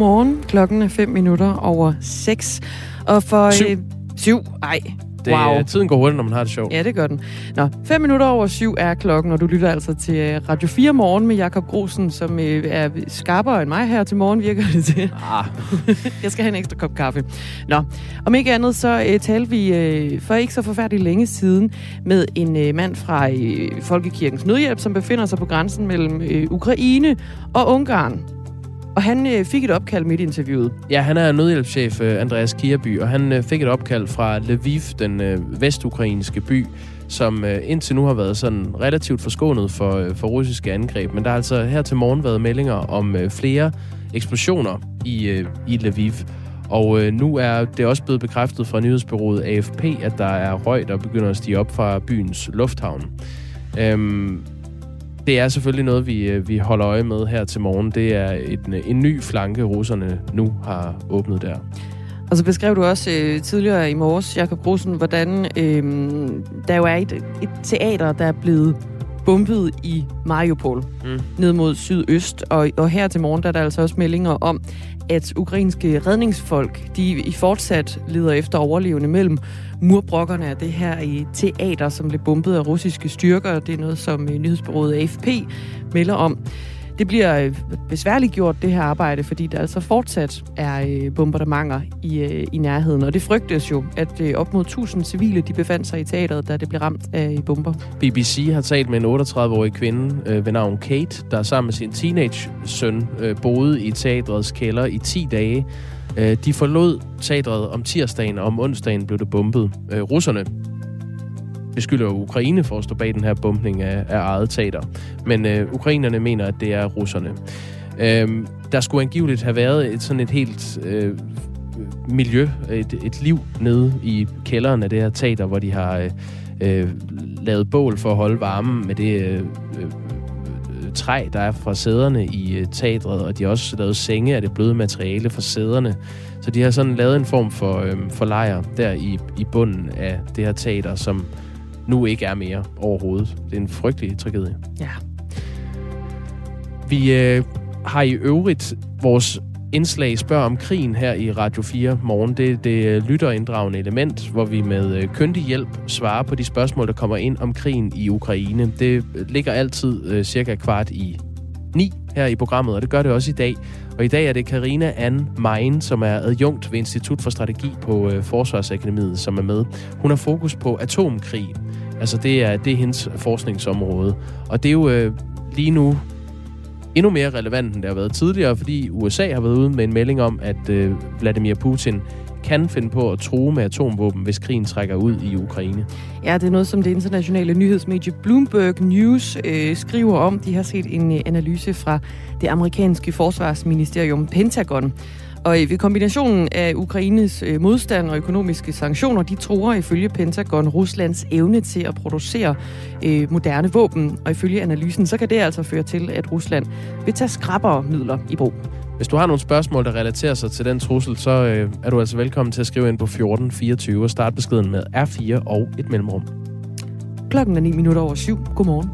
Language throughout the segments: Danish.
Godmorgen. Klokken er 5 minutter over 6. Og for... Syv. Øh, syv? Ej, Det, wow. Tiden går hurtigt, når man har det sjovt. Ja, det gør den. Nå, 5 minutter over 7 er klokken, og du lytter altså til øh, Radio 4 Morgen med Jakob Grosen, som øh, er skarpere end mig her til morgen, virker det til. Ah, Jeg skal have en ekstra kop kaffe. Nå, om ikke andet, så øh, talte vi øh, for ikke så forfærdeligt længe siden med en øh, mand fra øh, Folkekirkens Nødhjælp, som befinder sig på grænsen mellem øh, Ukraine og Ungarn. Og han øh, fik et opkald midt i interviewet. ja, han er nødhjælpschef øh, Andreas Kierby, og han øh, fik et opkald fra Lviv, den øh, vestukrainske by, som øh, indtil nu har været sådan relativt forskånet for, øh, for russiske angreb. Men der har altså her til morgen været meldinger om øh, flere eksplosioner i, øh, i Lviv. Og øh, nu er det også blevet bekræftet fra nyhedsbyrået AFP, at der er røg, der begynder at stige op fra byens lufthavn. Øhm, det er selvfølgelig noget, vi, øh, vi holder øje med her til morgen. Det er et, en ny flanke, russerne nu har åbnet der. Og så beskrev du også øh, tidligere i morges, Jakob Grosen, hvordan øh, der jo er et, et teater, der er blevet bombet i Mariupol, Mm. ned mod sydøst. Og, og her til morgen der er der altså også meldinger om, at ukrainske redningsfolk, de i fortsat leder efter overlevende mellem murbrokkerne af det her i teater, som blev bombet af russiske styrker. Det er noget, som øh, nyhedsbyrået AFP melder om. Det bliver øh, besværligt gjort, det her arbejde, fordi der altså fortsat er øh, bombardementer i, øh, i nærheden. Og det frygtes jo, at op mod 1000 civile de befandt sig i teateret, da det blev ramt af bomber. BBC har talt med en 38-årig kvinde øh, ved navn Kate, der sammen med sin teenage-søn øh, boede i teatrets kælder i 10 dage. Øh, de forlod teatret om tirsdagen, og om onsdagen blev det bombet. Øh, russerne beskylder Ukraine for at stå bag den her bombning af, af eget teater. Men øh, ukrainerne mener, at det er russerne. Øh, der skulle angiveligt have været et sådan et helt øh, miljø, et, et liv nede i kælderen af det her teater, hvor de har øh, øh, lavet bål for at holde varmen med det øh, øh, træ, der er fra sæderne i øh, teatret, og de har også lavet senge af det bløde materiale fra sæderne. Så de har sådan lavet en form for, øhm, for lejr der i, i bunden af det her teater, som nu ikke er mere overhovedet. Det er en frygtelig tragedie. Ja. Vi øh, har i øvrigt vores indslag Spørg om krigen her i Radio 4 morgen. Det er det øh, lytterinddragende element, hvor vi med øh, kyndig hjælp svarer på de spørgsmål, der kommer ind om krigen i Ukraine. Det ligger altid øh, cirka kvart i 9 her i programmet, og det gør det også i dag. Og i dag er det Karina Ann Mein, som er adjunkt ved Institut for Strategi på øh, Forsvarsakademiet, som er med. Hun har fokus på atomkrig. Altså det er, det er hendes forskningsområde. Og det er jo øh, lige nu endnu mere relevant, end det har været tidligere, fordi USA har været ude med en melding om, at øh, Vladimir Putin kan finde på at true med atomvåben, hvis krigen trækker ud i Ukraine. Ja, det er noget, som det internationale nyhedsmedie Bloomberg News øh, skriver om. De har set en øh, analyse fra det amerikanske forsvarsministerium Pentagon. Og ved kombinationen af Ukraines øh, modstand og økonomiske sanktioner, de tror ifølge Pentagon Ruslands evne til at producere øh, moderne våben. Og ifølge analysen, så kan det altså føre til, at Rusland vil tage skrappere midler i brug. Hvis du har nogle spørgsmål, der relaterer sig til den trussel, så øh, er du altså velkommen til at skrive ind på 1424 og starte beskeden med R4 og et mellemrum. Klokken er 9 minutter over syv. Godmorgen.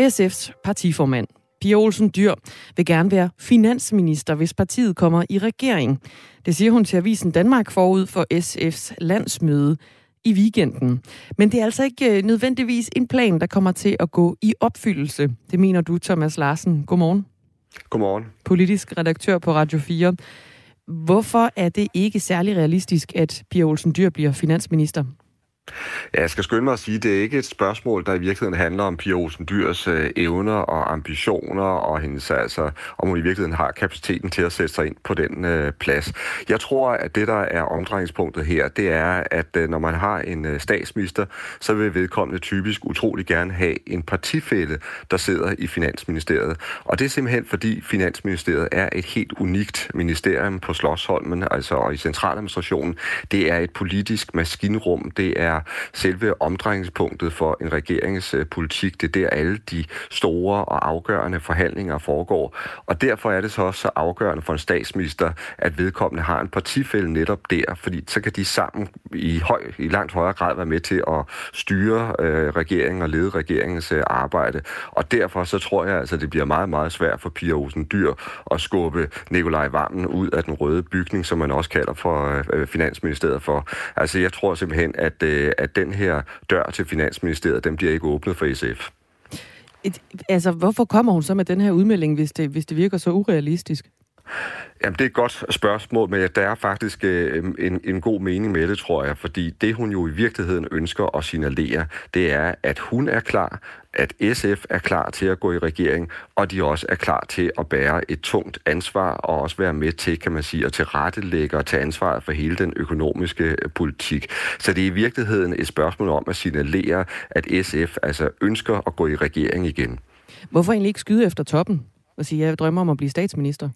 SF's partiformand, Pia Olsen Dyr, vil gerne være finansminister, hvis partiet kommer i regering. Det siger hun til Avisen Danmark forud for SF's landsmøde i weekenden. Men det er altså ikke øh, nødvendigvis en plan, der kommer til at gå i opfyldelse. Det mener du, Thomas Larsen. Godmorgen. Godmorgen. Politisk redaktør på Radio 4. Hvorfor er det ikke særlig realistisk, at Pia Olsen Dyr bliver finansminister? Ja, jeg skal skynde mig at sige, at det er ikke et spørgsmål, der i virkeligheden handler om Pia Olsen Dyrs øh, evner og ambitioner, og hendes, altså, om hun i virkeligheden har kapaciteten til at sætte sig ind på den øh, plads. Jeg tror, at det, der er omdrejningspunktet her, det er, at øh, når man har en øh, statsminister, så vil vedkommende typisk utrolig gerne have en partifælle, der sidder i Finansministeriet. Og det er simpelthen, fordi Finansministeriet er et helt unikt ministerium på Slottsholmen, altså og i centraladministrationen. Det er et politisk maskinrum, det er er selve omdrejningspunktet for en regeringspolitik. Øh, det er der alle de store og afgørende forhandlinger foregår. Og derfor er det så også så afgørende for en statsminister, at vedkommende har en partifælde netop der, fordi så kan de sammen i, høj, i langt højere grad være med til at styre øh, regeringen og lede regeringens øh, arbejde. Og derfor så tror jeg altså, det bliver meget, meget svært for Pia Olsen Dyr at skubbe Nikolaj Vammen ud af den røde bygning, som man også kalder for øh, Finansministeriet for. Altså jeg tror simpelthen, at, øh, Øh, at den her dør til Finansministeriet, den bliver ikke åbnet for SF. Et, altså, hvorfor kommer hun så med den her udmelding, hvis det, hvis det virker så urealistisk? Jamen, det er et godt spørgsmål, men der er faktisk øh, en, en god mening med det, tror jeg, fordi det, hun jo i virkeligheden ønsker at signalere, det er, at hun er klar, at SF er klar til at gå i regering, og de også er klar til at bære et tungt ansvar og også være med til, kan man sige, at tilrettelægge og tage ansvaret for hele den økonomiske øh, politik. Så det er i virkeligheden et spørgsmål om at signalere, at SF altså ønsker at gå i regering igen. Hvorfor egentlig ikke skyde efter toppen og sige, at jeg drømmer om at blive statsminister?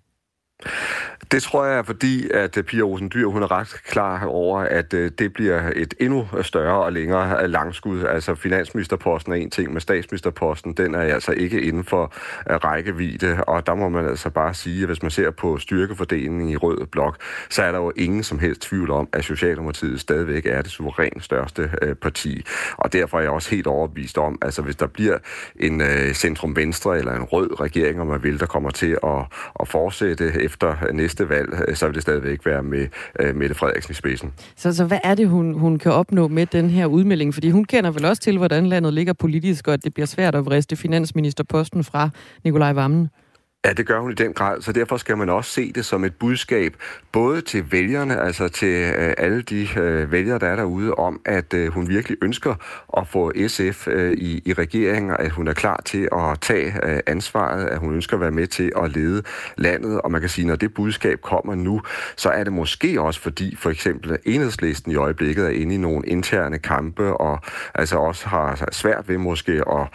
Det tror jeg er fordi, at øh, Pia Rosen Dyr, hun er ret klar over, at øh, det bliver et endnu større og længere øh, langskud. Altså finansministerposten er en ting, men statsministerposten, den er altså ikke inden for rækkevidde, og der må man altså bare sige, at hvis man ser på styrkefordelingen i rød blok, så er der jo ingen som helst tvivl om, at Socialdemokratiet stadigvæk er det suverænt største parti. Og derfor er jeg også helt overbevist om, altså hvis der bliver en centrum-venstre eller en rød regering, om man vil, der kommer til at, at fortsætte efter næste valg, øh, så vil det stadigvæk være med øh, Mette Frederiksen i spidsen. Så, så hvad er det, hun, hun kan opnå med den her udmelding? Fordi hun kender vel også til, hvordan landet ligger politisk, og at det bliver svært at vriste finansministerposten fra Nikolaj Vammen. Ja, det gør hun i den grad, så derfor skal man også se det som et budskab, både til vælgerne, altså til øh, alle de øh, vælgere, der er derude, om at øh, hun virkelig ønsker at få SF øh, i, i regeringen, at hun er klar til at tage øh, ansvaret, at hun ønsker at være med til at lede landet, og man kan sige, når det budskab kommer nu, så er det måske også fordi, for eksempel enhedslisten i øjeblikket er inde i nogle interne kampe, og altså også har svært ved måske at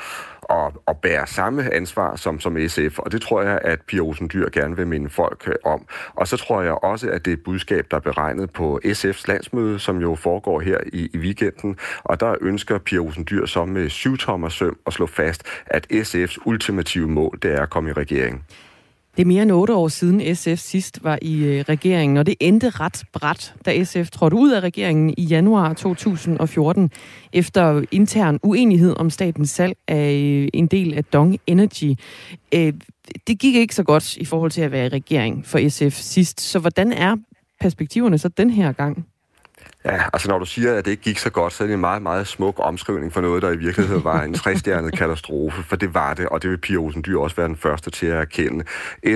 at, at bære samme ansvar som, som SF, og det tror jeg, at Pia Olsen Dyr gerne vil minde folk øh, om. Og så tror jeg også, at det er et budskab, der er beregnet på SF's landsmøde, som jo foregår her i, i weekenden, og der ønsker Pia Olsen Dyr så med øh, syv tommer søm at slå fast, at SF's ultimative mål, det er at komme i regering. Det er mere end otte år siden SF sidst var i øh, regeringen, og det endte ret bræt, da SF trådte ud af regeringen i januar 2014, efter intern uenighed om statens salg af øh, en del af Dong Energy. Øh, det gik ikke så godt i forhold til at være i regering for SF sidst, så hvordan er perspektiverne så den her gang? Ja, altså når du siger, at det ikke gik så godt, så er det en meget, meget smuk omskrivning for noget, der i virkeligheden var en træstjernet katastrofe, for det var det, og det vil Pia Olsen Dyr også være den første til at erkende.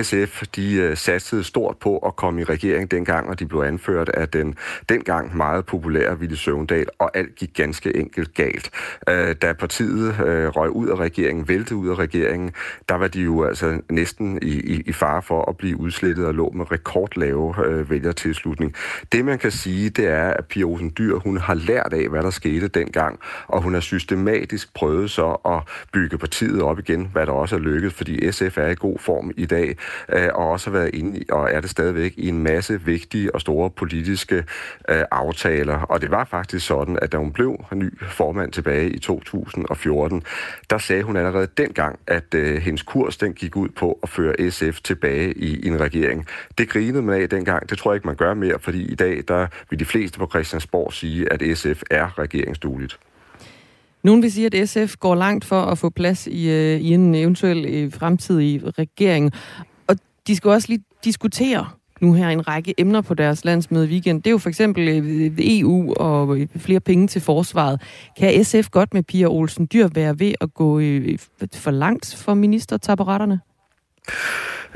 SF, de uh, satsede stort på at komme i regering dengang, og de blev anført af den dengang meget populære Ville Søvndal, og alt gik ganske enkelt galt. Uh, da partiet uh, røg ud af regeringen, vælte ud af regeringen, der var de jo altså næsten i, i, i fare for at blive udslettet og lå med rekordlave vælgertilslutning. Det man kan sige, det er, at Pia Olsen Dyr, hun har lært af, hvad der skete dengang, og hun har systematisk prøvet så at bygge partiet op igen, hvad der også er lykkedes, fordi SF er i god form i dag, øh, og også har været inde i, og er det stadigvæk, i en masse vigtige og store politiske øh, aftaler. Og det var faktisk sådan, at da hun blev ny formand tilbage i 2014, der sagde hun allerede dengang, at øh, hendes kurs den gik ud på at føre SF tilbage i, en regering. Det grinede man af dengang. Det tror jeg ikke, man gør mere, fordi i dag der vil de fleste på Christiansborg sige, at SF er regeringsdueligt. Nogen vil sige, at SF går langt for at få plads i, øh, i en eventuel øh, fremtidig regering. Og de skal også lige diskutere nu her en række emner på deres landsmøde i weekend. Det er jo for eksempel øh, EU og øh, flere penge til forsvaret. Kan SF godt med Pia Olsen Dyr være ved at gå øh, for langt for ministertaburetterne?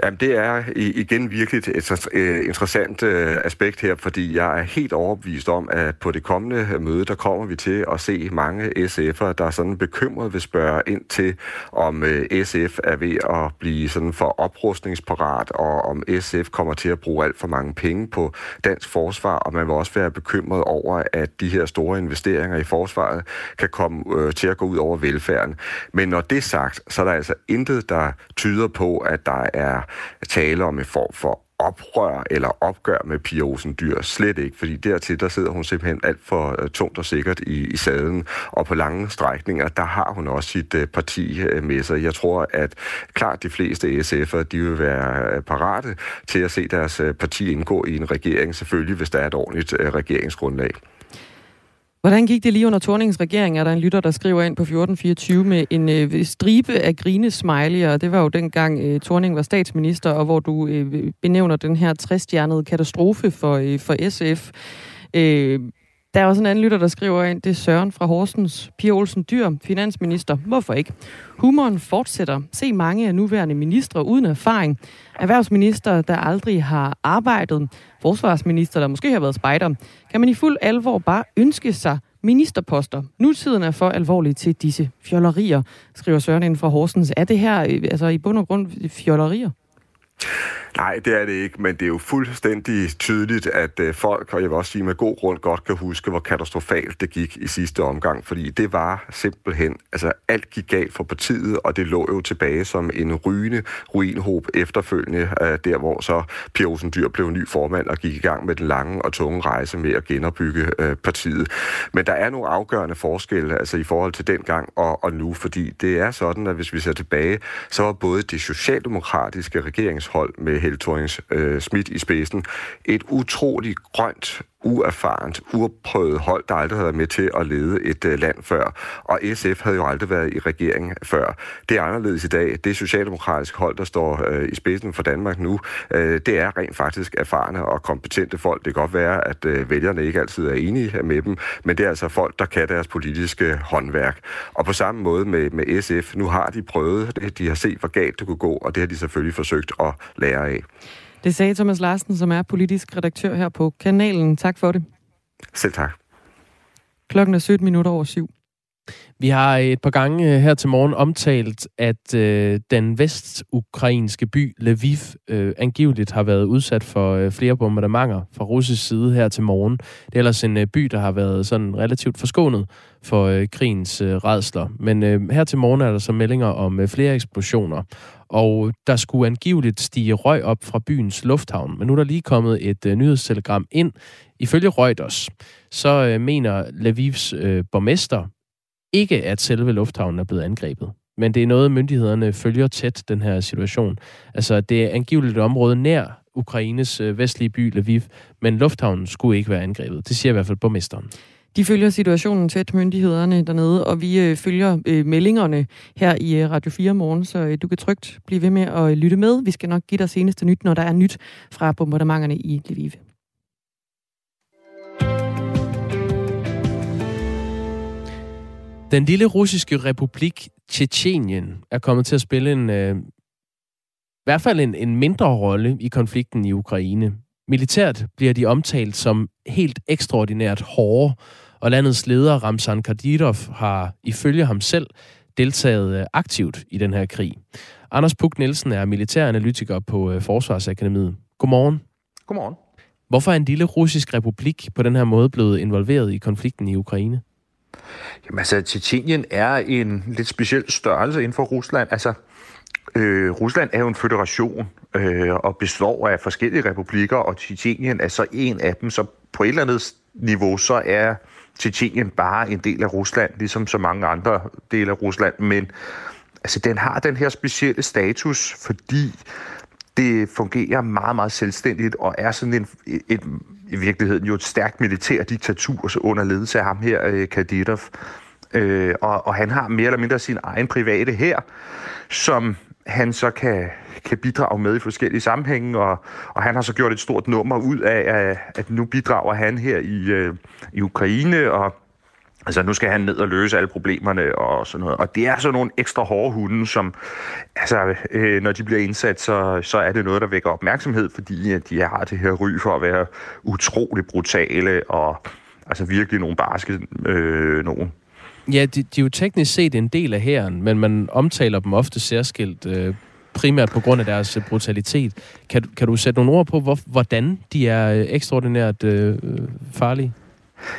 Jamen, det er igen virkelig et øh, interessant øh, aspekt her, fordi jeg er helt overbevist om, at på det kommende øh, møde, der kommer vi til at se mange SF'er, der er sådan bekymret vil spørge ind til, om SF er ved at blive sådan for oprustningsparat, og om SF kommer til at bruge alt for mange penge på dansk forsvar, og man vil også være bekymret over, at de her store investeringer i forsvaret kan komme til at gå ud over velfærden. Men når det er sagt, så er der altså intet, der tyder på, at der er tale om en form for oprør eller opgør med Pia Olsen Dyr. Slet ikke, fordi dertil der sidder hun simpelthen alt for uh, tungt og sikkert i, i sadlen. Og på lange strækninger, der har hun også sit uh, parti uh, med sig. Jeg tror, at klart de fleste SF'er, de vil være parate til at se deres parti indgå i en regering, selvfølgelig hvis der er et ordentligt regeringsgrundlag. Hvordan gik det lige under Torningens regering? Er der en lytter, der skriver ind på 1424 med en øh, stribe af grinesmiley'er. Det var jo dengang øh, Torning var statsminister, og hvor du øh, benævner den her træstjernede katastrofe for, øh, for SF. Øh, der er også en anden lytter, der skriver ind, det er Søren fra Horsens. Pia Olsen Dyr, finansminister. Hvorfor ikke? Humoren fortsætter. Se mange af nuværende ministre uden erfaring. Erhvervsminister, der aldrig har arbejdet. Forsvarsminister, der måske har været spejder. Kan man i fuld alvor bare ønske sig ministerposter. Nutiden er for alvorlig til disse fjollerier, skriver Søren ind fra Horsens. Er det her øh, altså i bund og grund fjollerier? Nej, det er det ikke, men det er jo fuldstændig tydeligt, at øh, folk, og jeg vil også sige med god grund, godt kan huske, hvor katastrofalt det gik i sidste omgang, fordi det var simpelthen, altså alt gik galt for partiet, og det lå jo tilbage som en rygende ruinhob efterfølgende, øh, der hvor så Pia Olsen Dyr blev ny formand og gik i gang med den lange og tunge rejse med at genopbygge øh, partiet. Men der er nogle afgørende forskelle, altså i forhold til dengang og, og nu, fordi det er sådan, at hvis vi ser tilbage, så var både det socialdemokratiske regeringshold med Helle thorning øh, Schmidt i spidsen. Et utroligt grønt uerfarent, uprøvet hold, der aldrig havde været med til at lede et øh, land før. Og SF havde jo aldrig været i regering før. Det er anderledes i dag. Det socialdemokratiske hold, der står øh, i spidsen for Danmark nu, øh, det er rent faktisk erfarne og kompetente folk. Det kan godt være, at vælgerne ikke altid er enige med dem, men det er altså folk, der kan deres politiske håndværk. Og på samme måde med, med SF, nu har de prøvet det, de har set, hvor galt det kunne gå, og det har de selvfølgelig forsøgt at lære af. Det sagde Thomas Larsen, som er politisk redaktør her på kanalen. Tak for det. Selv tak. Klokken er 17 minutter over syv. Vi har et par gange øh, her til morgen omtalt, at øh, den vestukrainske by Lviv øh, angiveligt har været udsat for øh, flere bombardementer fra russisk side her til morgen. Det er ellers en øh, by, der har været sådan relativt forskånet for øh, krigens øh, redsler. Men øh, her til morgen er der så meldinger om øh, flere eksplosioner og der skulle angiveligt stige røg op fra byens lufthavn. Men nu er der lige kommet et øh, nyhedstelegram ind. Ifølge Reuters, så øh, mener Lvivs øh, borgmester ikke, at selve lufthavnen er blevet angrebet. Men det er noget, myndighederne følger tæt, den her situation. Altså, det er angiveligt et område nær Ukraines øh, vestlige by Lviv, men lufthavnen skulle ikke være angrebet. Det siger i hvert fald borgmesteren. De følger situationen tæt, myndighederne dernede, og vi øh, følger øh, meldingerne her i øh, Radio 4 morgen, så øh, du kan trygt blive ved med at lytte med. Vi skal nok give dig seneste nyt, når der er nyt fra bombardementerne i Lviv. Den lille russiske republik Tjetjenien er kommet til at spille en, øh, i hvert fald en, en mindre rolle i konflikten i Ukraine. Militært bliver de omtalt som helt ekstraordinært hårde, og landets leder Ramzan Kadyrov har ifølge ham selv deltaget øh, aktivt i den her krig. Anders Puk Nielsen er militæranalytiker på øh, Forsvarsakademiet. Godmorgen. Godmorgen. Hvorfor er en lille russisk republik på den her måde blevet involveret i konflikten i Ukraine? Jamen altså, Tjetjenien er en lidt speciel størrelse inden for Rusland. Altså, øh, Rusland er jo en federation øh, og består af forskellige republikker, og Tjetjenien er så en af dem, så på et eller andet niveau, så er Tjetjenien bare en del af Rusland, ligesom så mange andre dele af Rusland, men altså, den har den her specielle status, fordi det fungerer meget, meget selvstændigt og er sådan en, et, i virkeligheden jo et stærkt militær diktatur under ledelse af ham her, øh, Kadyrov. Øh, og, og han har mere eller mindre sin egen private her, som han så kan, kan bidrage med i forskellige sammenhænge, og, og han har så gjort et stort nummer ud af, at nu bidrager han her i, øh, i Ukraine, og Altså, nu skal han ned og løse alle problemerne og sådan noget. Og det er sådan nogle ekstra hårde hunde, som, altså, øh, når de bliver indsat, så, så er det noget, der vækker opmærksomhed, fordi øh, de har det her ry for at være utroligt brutale og altså virkelig nogle barske øh, nogen. Ja, de, de er jo teknisk set en del af hæren, men man omtaler dem ofte særskilt, øh, primært på grund af deres øh, brutalitet. Kan, kan du sætte nogle ord på, hvor, hvordan de er øh, ekstraordinært øh, farlige?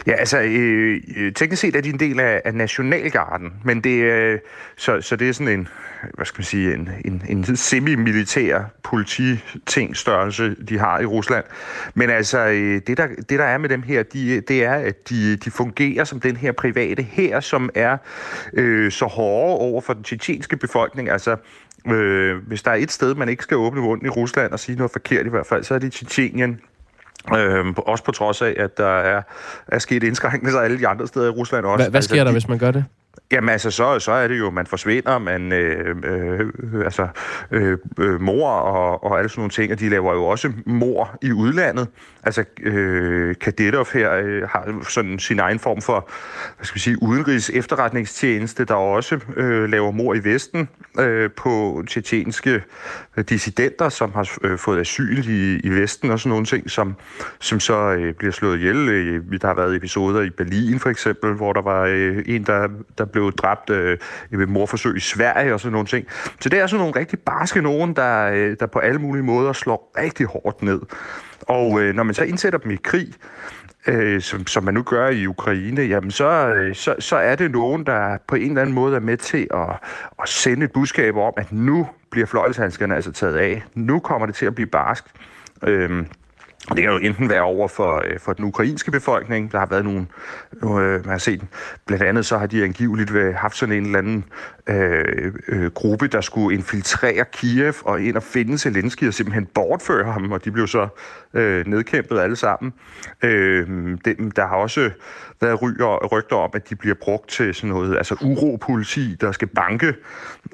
Ja, altså øh, øh, teknisk set er de en del af, af Nationalgarden, men det, øh, så, så det er sådan en, hvad skal man sige, en, en, en semi-militær polititing størrelse, de har i Rusland. Men altså, øh, det, der, det der er med dem her, de, det er, at de, de fungerer som den her private her, som er øh, så hårde over for den tjetjenske befolkning. Altså, øh, hvis der er et sted, man ikke skal åbne munden i Rusland og sige noget forkert i hvert fald, så er det Tjetjenien. Øhm, også på trods af, at der er, er sket indskrænkninger alle de andre steder i Rusland også. Hvad, hvad sker altså, der, de, hvis man gør det? Jamen altså, så, så er det jo, man forsvinder, man, øh, øh, øh, altså, øh, øh, mor og, og alle sådan nogle ting, og de laver jo også mor i udlandet. Altså, øh, Kadetov her øh, har sådan sin egen form for, hvad skal vi sige, udenrigs efterretningstjeneste, der også øh, laver mor i Vesten øh, på tjetjenske dissidenter, som har øh, fået asyl i, i Vesten og sådan nogle ting, som, som så øh, bliver slået ihjel. Øh, der har været episoder i Berlin for eksempel, hvor der var øh, en, der, der blev dræbt øh, ved morforsøg i Sverige og sådan nogle ting. Så det er sådan nogle rigtig barske nogen, der, øh, der på alle mulige måder slår rigtig hårdt ned. Og øh, når man så indsætter dem i krig, øh, som, som man nu gør i Ukraine, jamen så, øh, så, så er det nogen, der på en eller anden måde er med til at, at sende et budskab om, at nu bliver fløjelshandskerne altså taget af. Nu kommer det til at blive barsk. Øh, det kan jo enten være over for, øh, for den ukrainske befolkning. Der har været nogle, øh, man har set, blandt andet så har de angiveligt øh, haft sådan en eller anden øh, øh, gruppe, der skulle infiltrere Kiev og ind og finde Zelensky og simpelthen bortføre ham, og de blev så øh, nedkæmpet alle sammen. Øh, det, der har også været ryger, rygter om, at de bliver brugt til sådan noget, altså uropoliti, der skal banke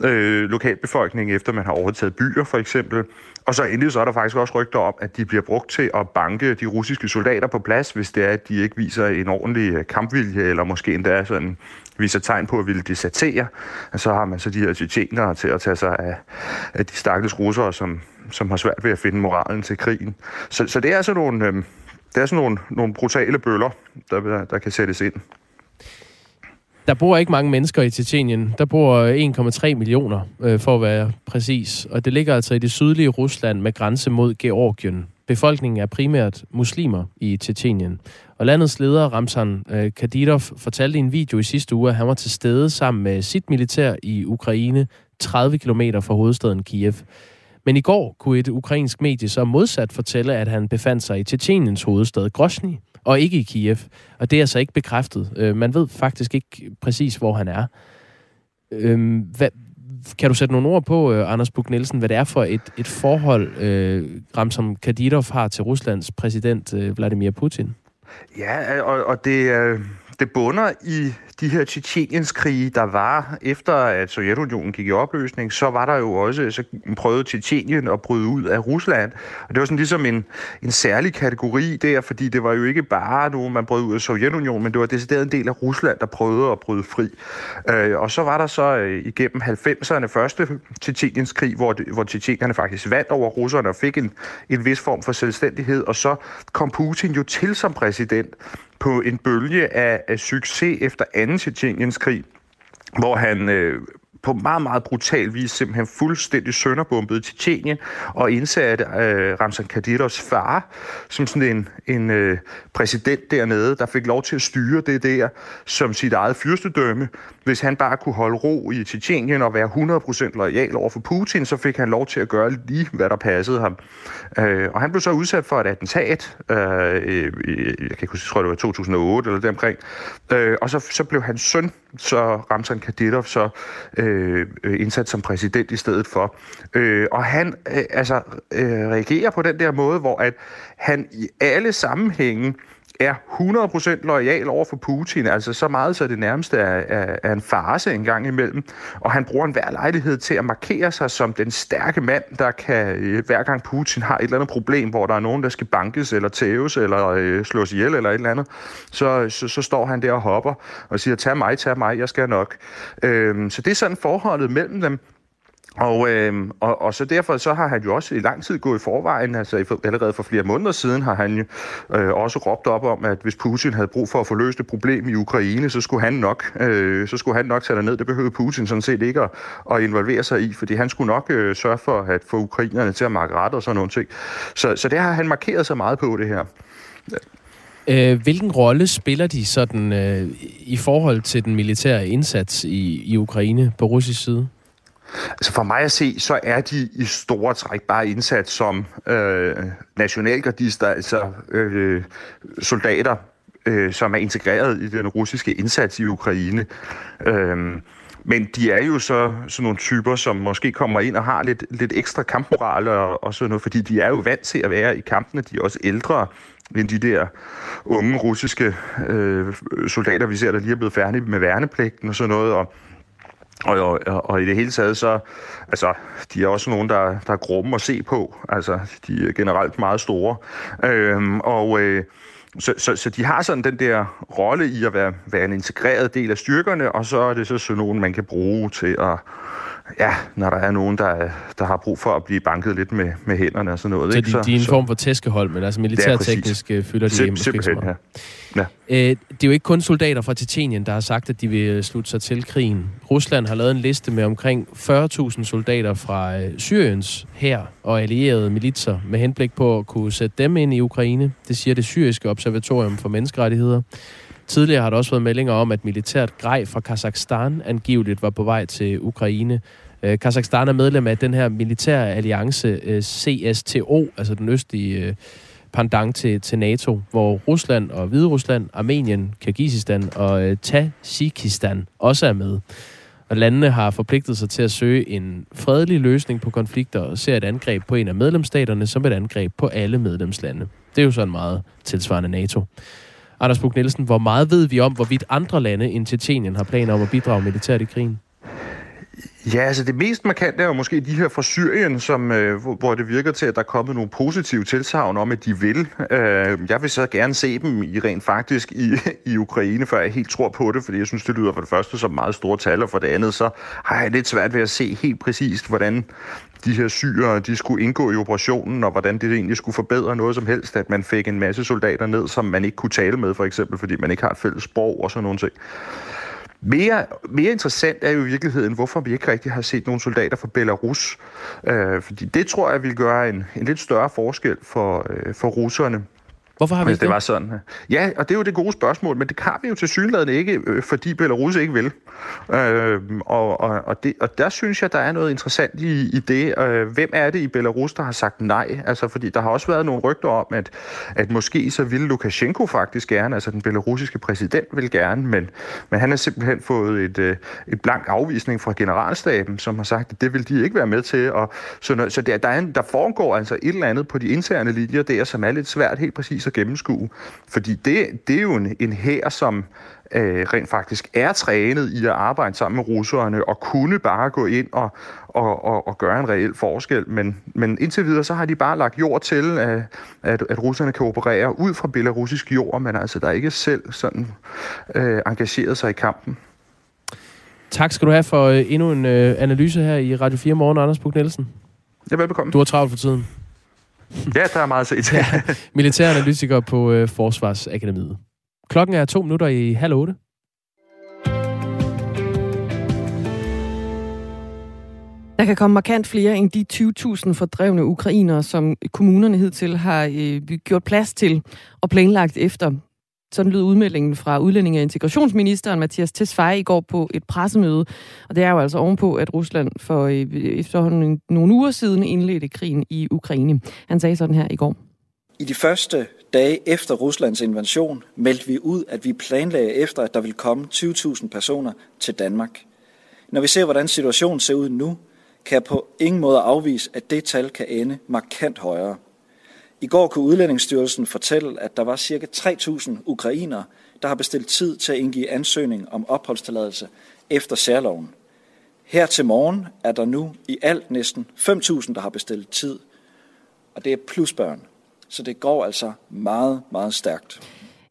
øh, lokalbefolkningen, efter man har overtaget byer for eksempel. Og så endelig så er der faktisk også rygter om, at de bliver brugt til at banke de russiske soldater på plads, hvis det er, at de ikke viser en ordentlig øh, kampvilje, eller måske endda sådan viser tegn på at ville desertere. Og så har man så de her tjetjenere til at tage sig af, af de stakkels russere, som, som har svært ved at finde moralen til krigen. Så, så det er sådan nogle, øh, det er sådan nogle, nogle brutale bøller, der, der kan sættes ind. Der bor ikke mange mennesker i Tjetjenien. Der bor øh, 1,3 millioner, øh, for at være præcis. Og det ligger altså i det sydlige Rusland med grænse mod Georgien. Befolkningen er primært muslimer i Tjetjenien. Og landets leder, Ramzan øh, Kadyrov, fortalte i en video i sidste uge, at han var til stede sammen med sit militær i Ukraine, 30 km fra hovedstaden Kiev. Men i går kunne et ukrainsk medie så modsat fortælle, at han befandt sig i Tjetjeniens hovedstad Grozny, og ikke i Kiev. Og det er altså ikke bekræftet. Øh, man ved faktisk ikke præcis, hvor han er. Øh, hvad, kan du sætte nogle ord på, øh, Anders Buk Nielsen, hvad det er for et, et forhold, øh, Ramsom Kadyrov har til Ruslands præsident øh, Vladimir Putin? Ja, og, og det, øh, det bunder i de her Tjetjeniens-krige, der var efter, at Sovjetunionen gik i opløsning, så var der jo også, så prøvede Tjetjenien at bryde ud af Rusland. Og det var sådan ligesom en, en særlig kategori der, fordi det var jo ikke bare nogen, man brød ud af Sovjetunionen, men det var decideret en del af Rusland, der prøvede at bryde fri. Øh, og så var der så øh, igennem 90'erne første Tjetjeniens krig, hvor, det, hvor Tjetjenierne faktisk vandt over russerne og fik en, en vis form for selvstændighed, og så kom Putin jo til som præsident på en bølge af, af succes efter 2. Tjetjeniens krig, hvor han øh, på meget, meget brutal vis simpelthen fuldstændig sønderbumpet Tjetjenien og indsatte øh, Ramzan Kadyrovs far som sådan en, en øh, præsident dernede, der fik lov til at styre det der som sit eget fyrstedømme. Hvis han bare kunne holde ro i Tjetjenien og være 100% lojal over for Putin, så fik han lov til at gøre lige, hvad der passede ham. Øh, og han blev så udsat for et attentat, øh, jeg kan ikke huske, jeg tror det var 2008 eller deromkring, øh, og så, så blev hans søn, så Ramzan Kadyrov, så øh, Øh, øh, indsat som præsident i stedet for. Øh, og han øh, altså, øh, reagerer på den der måde, hvor at han i alle sammenhænge er 100% lojal over for Putin, altså så meget, så det nærmest er, er, er en farse en gang imellem. Og han bruger enhver lejlighed til at markere sig som den stærke mand, der kan, øh, hver gang Putin har et eller andet problem, hvor der er nogen, der skal bankes eller tæves eller øh, slås ihjel eller et eller andet, så, så, så står han der og hopper og siger, tag mig, tag mig, jeg skal nok. Øh, så det er sådan forholdet mellem dem. Og, øh, og, og så derfor så har han jo også i lang tid gået i forvejen, altså allerede for flere måneder siden har han jo øh, også råbt op om, at hvis Putin havde brug for at få løst et problem i Ukraine, så skulle han nok, øh, så skulle han nok tage ned. Det behøvede Putin sådan set ikke at, at involvere sig i, fordi han skulle nok øh, sørge for at få ukrainerne til at markere ret og sådan nogle ting. Så, så det har han markeret sig meget på det her. Øh, hvilken rolle spiller de sådan øh, i forhold til den militære indsats i, i Ukraine på russisk side? Altså for mig at se, så er de i store træk bare indsat som øh, nationalgardister, altså øh, soldater, øh, som er integreret i den russiske indsats i Ukraine. Øh, men de er jo så sådan nogle typer, som måske kommer ind og har lidt, lidt ekstra kampmoral og, og sådan noget, fordi de er jo vant til at være i kampene. De er også ældre end de der unge russiske øh, soldater, vi ser, der lige er blevet færdige med værnepligten og sådan noget. Og, og, og, og i det hele taget så, altså, de er også nogen, der, der er grumme at se på. Altså, de er generelt meget store. Øhm, og øh, så, så, så de har sådan den der rolle i at være, være en integreret del af styrkerne, og så er det så sådan nogen, man kan bruge til at ja, når der er nogen, der, der har brug for at blive banket lidt med, med hænderne og sådan noget. Så ikke? de, de er en så, form for tæskehold, men altså militærteknisk øh, fylder de Sim, simpelthen, ja. ja. Øh, det er jo ikke kun soldater fra Titanien, der har sagt, at de vil øh, slutte sig til krigen. Rusland har lavet en liste med omkring 40.000 soldater fra Syriens her og allierede militser med henblik på at kunne sætte dem ind i Ukraine. Det siger det syriske observatorium for menneskerettigheder. Tidligere har der også været meldinger om, at militært grej fra Kazakhstan angiveligt var på vej til Ukraine. Øh, Kazakhstan er medlem af den her militære alliance øh, CSTO, altså den østlige øh, pandang til, til NATO, hvor Rusland og Hvide Rusland, Armenien, Kyrgyzstan og øh, Tajikistan også er med. Og landene har forpligtet sig til at søge en fredelig løsning på konflikter og ser et angreb på en af medlemsstaterne som et angreb på alle medlemslande. Det er jo sådan meget tilsvarende NATO. Anders Bug Nielsen, hvor meget ved vi om, hvorvidt andre lande end Tjetjenien har planer om at bidrage militært i krigen? Ja, altså det mest markante er jo måske de her fra Syrien, som, øh, hvor det virker til, at der er kommet nogle positive tilsavn om, at de vil. Øh, jeg vil så gerne se dem i rent faktisk i, i Ukraine, før jeg helt tror på det, fordi jeg synes, det lyder for det første som meget store tal, og for det andet så har jeg lidt svært ved at se helt præcist, hvordan de her syre, de skulle indgå i operationen, og hvordan det egentlig skulle forbedre noget som helst, at man fik en masse soldater ned, som man ikke kunne tale med, for eksempel, fordi man ikke har et fælles sprog og sådan nogle ting. Mere, mere interessant er jo i virkeligheden, hvorfor vi ikke rigtig har set nogle soldater fra Belarus. Øh, fordi det tror jeg vil gøre en, en lidt større forskel for, øh, for russerne. Hvorfor har vi det? det var sådan. Ja, og det er jo det gode spørgsmål, men det har vi jo til synligheden ikke, øh, fordi Belarus ikke vil. Øh, og, og, og, det, og der synes jeg, der er noget interessant i, i det. Øh, hvem er det i Belarus, der har sagt nej? Altså, fordi der har også været nogle rygter om, at, at måske så ville Lukashenko faktisk gerne, altså den belarusiske præsident vil gerne, men, men han har simpelthen fået et, øh, et blank afvisning fra generalstaben, som har sagt, at det vil de ikke være med til. Og, så så der, der, er en, der foregår altså et eller andet på de interne linjer der, som er lidt svært helt præcis at gennemskue. Fordi det, det er jo en, en her, som øh, rent faktisk er trænet i at arbejde sammen med russerne og kunne bare gå ind og, og, og, og gøre en reel forskel. Men, men indtil videre, så har de bare lagt jord til, at, at, at russerne kan operere ud fra belarusisk jord, men altså der er ikke selv sådan øh, engageret sig i kampen. Tak skal du have for øh, endnu en øh, analyse her i Radio 4 Morgen, Anders Buk Nielsen. Ja, velbekomme. Du har travlt for tiden. Ja, der er meget set ja, militæranalytiker på øh, Forsvarsakademiet. Klokken er to minutter i halv otte. Der kan komme markant flere end de 20.000 fordrevne ukrainere, som kommunerne hidtil har øh, gjort plads til og planlagt efter. Sådan lød udmeldingen fra udlændinge- og integrationsministeren Mathias Tesfaye i går på et pressemøde. Og det er jo altså ovenpå, at Rusland for øh, efterhånden nogle uger siden indledte krigen i Ukraine. Han sagde sådan her i går. I de første dage efter Ruslands invasion meldte vi ud, at vi planlagde efter, at der ville komme 20.000 personer til Danmark. Når vi ser, hvordan situationen ser ud nu, kan jeg på ingen måde afvise, at det tal kan ende markant højere. I går kunne Udlændingsstyrelsen fortælle, at der var ca. 3.000 ukrainere, der har bestilt tid til at indgive ansøgning om opholdstilladelse efter særloven. Her til morgen er der nu i alt næsten 5.000, der har bestilt tid, og det er plusbørn. Så det går altså meget, meget stærkt.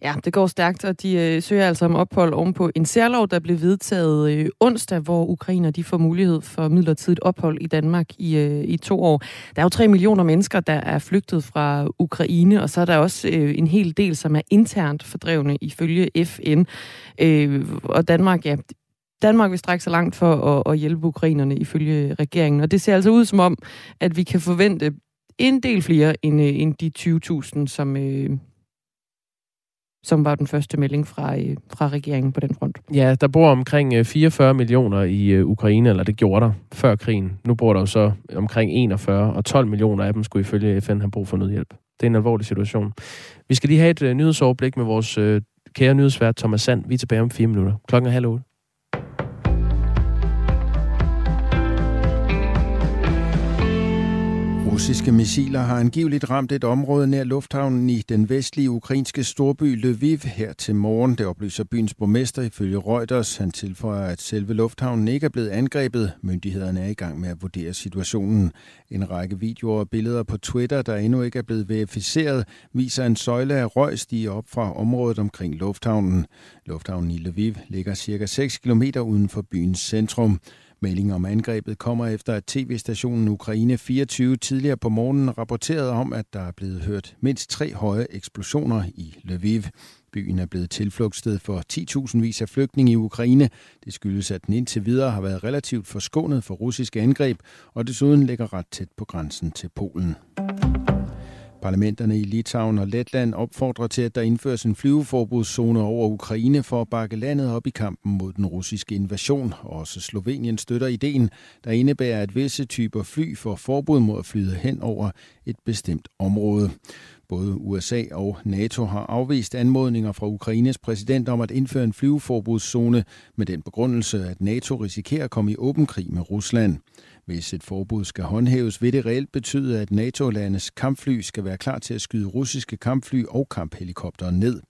Ja, det går stærkt, og de øh, søger altså om ophold ovenpå en særlov, der blev vedtaget øh, onsdag, hvor ukrainer de får mulighed for midlertidigt ophold i Danmark i, øh, i to år. Der er jo tre millioner mennesker, der er flygtet fra Ukraine, og så er der også øh, en hel del, som er internt fordrevne ifølge FN. Øh, og Danmark, ja, Danmark vil strække sig langt for at, at hjælpe ukrainerne ifølge regeringen. Og det ser altså ud som om, at vi kan forvente en del flere end, øh, end de 20.000, som, øh, som var den første melding fra, øh, fra regeringen på den front. Ja, der bor omkring øh, 44 millioner i øh, Ukraine, eller det gjorde der før krigen. Nu bor der jo så omkring 41, og 12 millioner af dem skulle ifølge FN have brug for nødhjælp. Det er en alvorlig situation. Vi skal lige have et nyhedsoverblik med vores kære nyhedsvært Thomas Sand. Vi er tilbage om fire minutter. Klokken er halv otte. Russiske missiler har angiveligt ramt et område nær lufthavnen i den vestlige ukrainske storby Lviv her til morgen. Det oplyser byens borgmester ifølge Reuters. Han tilføjer, at selve lufthavnen ikke er blevet angrebet. Myndighederne er i gang med at vurdere situationen. En række videoer og billeder på Twitter, der endnu ikke er blevet verificeret, viser en søjle af røg stige op fra området omkring lufthavnen. Lufthavnen i Lviv ligger cirka 6 km uden for byens centrum. Meldingen om angrebet kommer efter, at tv-stationen Ukraine 24 tidligere på morgenen rapporterede om, at der er blevet hørt mindst tre høje eksplosioner i Lviv. Byen er blevet tilflugtssted for 10.000 vis af flygtninge i Ukraine. Det skyldes, at den indtil videre har været relativt forskånet for russiske angreb, og desuden ligger ret tæt på grænsen til Polen. Parlamenterne i Litauen og Letland opfordrer til, at der indføres en flyveforbudszone over Ukraine for at bakke landet op i kampen mod den russiske invasion. Også Slovenien støtter ideen, der indebærer, at visse typer fly får forbud mod at flyde hen over et bestemt område. Både USA og NATO har afvist anmodninger fra Ukraines præsident om at indføre en flyveforbudszone med den begrundelse, at NATO risikerer at komme i åben krig med Rusland. Hvis et forbud skal håndhæves, vil det reelt betyde, at NATO-landes kampfly skal være klar til at skyde russiske kampfly og kamphelikoptere ned.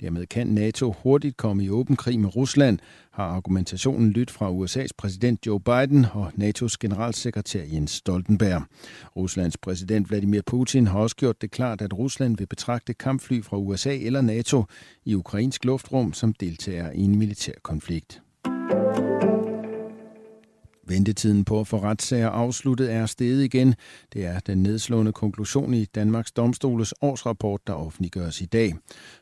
Dermed kan NATO hurtigt komme i åben krig med Rusland, har argumentationen lyttet fra USA's præsident Joe Biden og NATO's generalsekretær Jens Stoltenberg. Ruslands præsident Vladimir Putin har også gjort det klart, at Rusland vil betragte kampfly fra USA eller NATO i ukrainsk luftrum som deltager i en militær konflikt. Ventetiden på at få retssager afsluttet er steget igen. Det er den nedslående konklusion i Danmarks Domstoles årsrapport, der offentliggøres i dag.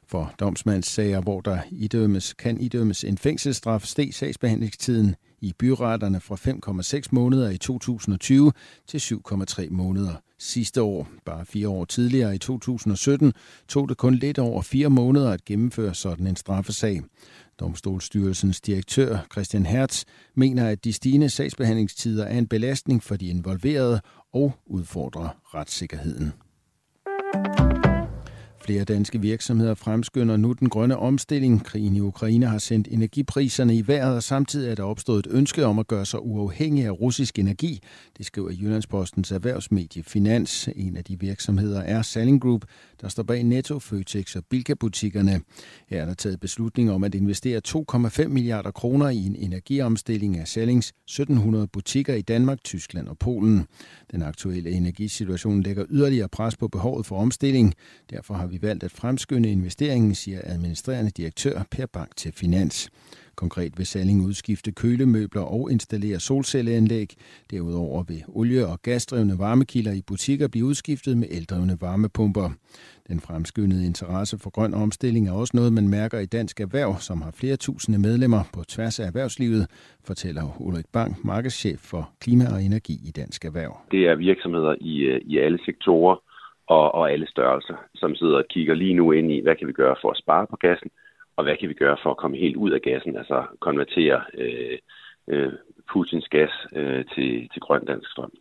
For domsmandssager, hvor der idømmes, kan idømmes en fængselsstraf, steg sagsbehandlingstiden i byretterne fra 5,6 måneder i 2020 til 7,3 måneder sidste år. Bare fire år tidligere i 2017 tog det kun lidt over fire måneder at gennemføre sådan en straffesag. Domstolsstyrelsens direktør Christian Hertz mener, at de stigende sagsbehandlingstider er en belastning for de involverede og udfordrer retssikkerheden. Flere danske virksomheder fremskynder nu den grønne omstilling. Krigen i Ukraine har sendt energipriserne i vejret, og samtidig er der opstået et ønske om at gøre sig uafhængig af russisk energi. Det skriver Jyllandspostens erhvervsmedie Finans. En af de virksomheder er Salling Group, der står bag Netto, Føtex og Bilka-butikkerne. Her er der taget beslutning om at investere 2,5 milliarder kroner i en energiomstilling af Sallings 1700 butikker i Danmark, Tyskland og Polen. Den aktuelle energisituation lægger yderligere pres på behovet for omstilling. Derfor har vi valgt at fremskynde investeringen, siger administrerende direktør Per Bank til Finans. Konkret vil Salling udskifte kølemøbler og installere solcelleanlæg. Derudover vil olie- og gasdrevne varmekilder i butikker blive udskiftet med eldrevne varmepumper. Den fremskyndede interesse for grøn omstilling er også noget, man mærker i Dansk Erhverv, som har flere tusinde medlemmer på tværs af erhvervslivet, fortæller Ulrik Bank, markedschef for klima og energi i Dansk Erhverv. Det er virksomheder i, øh, i alle sektorer og, og alle størrelser, som sidder og kigger lige nu ind i, hvad kan vi gøre for at spare på gassen, og hvad kan vi gøre for at komme helt ud af gassen, altså konvertere øh, øh, Putins gas øh, til, til grøn dansk strøm.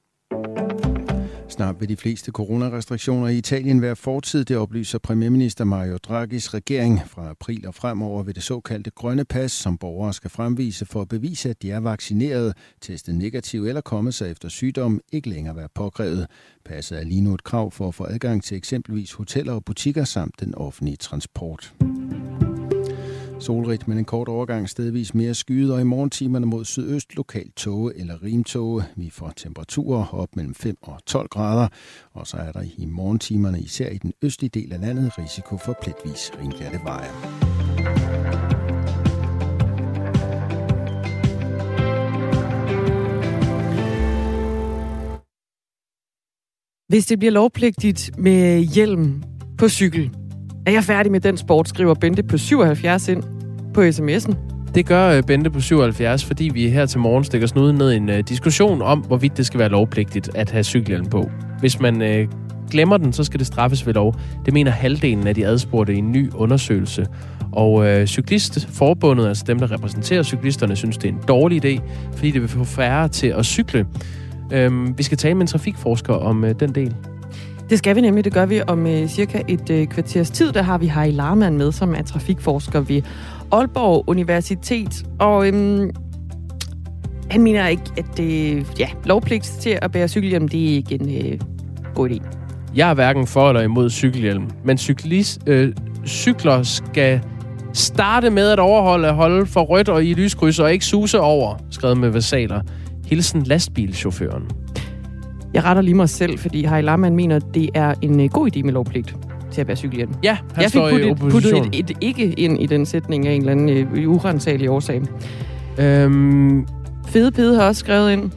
Snart vil de fleste coronarestriktioner i Italien være fortid, det oplyser premierminister Mario Draghis regering. Fra april og fremover vil det såkaldte grønne pas, som borgere skal fremvise for at bevise, at de er vaccineret, testet negativ eller kommet sig efter sygdom, ikke længere være påkrævet. Passet er lige nu et krav for at få adgang til eksempelvis hoteller og butikker samt den offentlige transport. Solrigt, men en kort overgang stedvis mere skyet, og i morgentimerne mod sydøst lokalt tåge eller rimtåge. Vi får temperaturer op mellem 5 og 12 grader, og så er der i morgentimerne, især i den østlige del af landet, risiko for pletvis ringlatte veje. Hvis det bliver lovpligtigt med hjelm på cykel, er jeg færdig med den sport, skriver Bente på 77 ind på sms'en. Det gør øh, Bente på 77, fordi vi her til morgen stikker snuden ned i en uh, diskussion om, hvorvidt det skal være lovpligtigt at have cykelhjelm på. Hvis man uh, glemmer den, så skal det straffes ved lov. Det mener halvdelen af de adspurgte i en ny undersøgelse. Og øh, Cyklistforbundet, altså dem, der repræsenterer cyklisterne, synes, det er en dårlig idé, fordi det vil få færre til at cykle. Øhm, vi skal tale med en trafikforsker om øh, den del. Det skal vi nemlig. Det gør vi om øh, cirka et øh, kvarters tid. Der har vi Harry Larman med, som er trafikforsker ved Aalborg Universitet. Og øhm, han mener ikke, at det ja, lovpligt til at bære cykelhjelm, det er ikke en øh, god idé. Jeg er hverken for eller imod cykelhjelm, men cyklist, øh, cykler skal starte med at overholde holde for rødt og i lyskryds og ikke suse over, skrevet med versaler. Hilsen lastbilchaufføren. Jeg retter lige mig selv, fordi Harry Larman mener, at det er en øh, god idé med lovpligt til at bære cykelhjelm. Ja, han jeg fik puttet, puttet et, et ikke ind i den sætning af en eller anden øh, urensagelig årsag. Øhm, Fede Pede har også skrevet ind.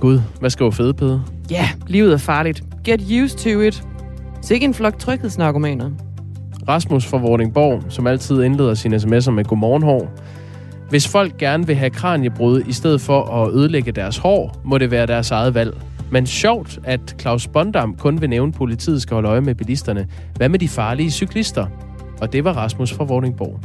Gud, hvad skriver fedepede? Ja, livet er farligt. Get used to it. Sikke en flok tryghedsnarkomaner. Rasmus fra Vordingborg, som altid indleder sine sms'er med godmorgenhår. Hvis folk gerne vil have kraniebrud i stedet for at ødelægge deres hår, må det være deres eget valg. Men sjovt, at Claus Bondam kun vil nævne, at politiet skal holde øje med bilisterne. Hvad med de farlige cyklister? Og det var Rasmus fra Vordingborg.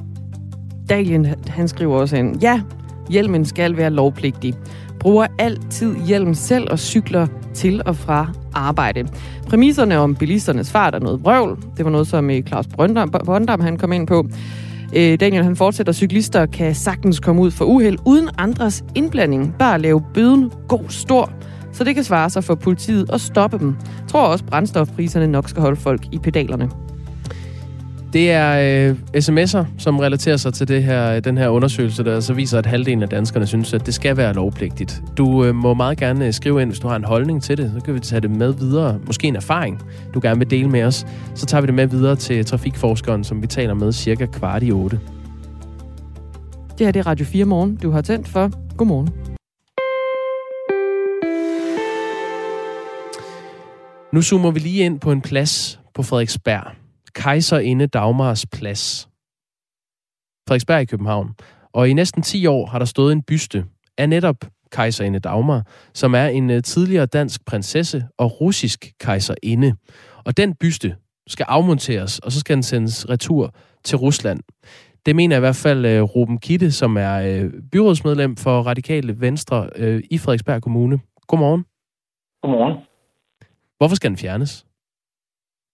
Dalien, han skriver også ind. Ja, hjelmen skal være lovpligtig. Bruger altid hjelm selv og cykler til og fra arbejde. Præmisserne om bilisternes fart er noget vrøvl. Det var noget, som eh, Claus Brøndam, Bondam han kom ind på. Eh, Daniel han fortsætter, cyklister kan sagtens komme ud for uheld uden andres indblanding. Bare lave bøden god stor, så det kan svare sig for politiet at stoppe dem. Jeg tror også, brændstofpriserne nok skal holde folk i pedalerne. Det er øh, sms'er, som relaterer sig til det her, den her undersøgelse, der så viser, at halvdelen af danskerne synes, at det skal være lovpligtigt. Du øh, må meget gerne øh, skrive ind, hvis du har en holdning til det. Så kan vi tage det med videre. Måske en erfaring, du gerne vil dele med os. Så tager vi det med videre til trafikforskeren, som vi taler med cirka kvart i otte. Det her det er Radio 4 Morgen, du har tændt for. Godmorgen. Nu zoomer vi lige ind på en plads på Frederiksberg. Kejserinde Dagmars Plads. Frederiksberg i København. Og i næsten 10 år har der stået en byste af netop kejserinde Dagmar, som er en øh, tidligere dansk prinsesse og russisk kejserinde. Og den byste skal afmonteres, og så skal den sendes retur til Rusland. Det mener i hvert fald øh, Ruben Kitte, som er øh, byrådsmedlem for Radikale Venstre i Frederiksberg Kommune. Godmorgen. Godmorgen. Hvorfor skal den fjernes?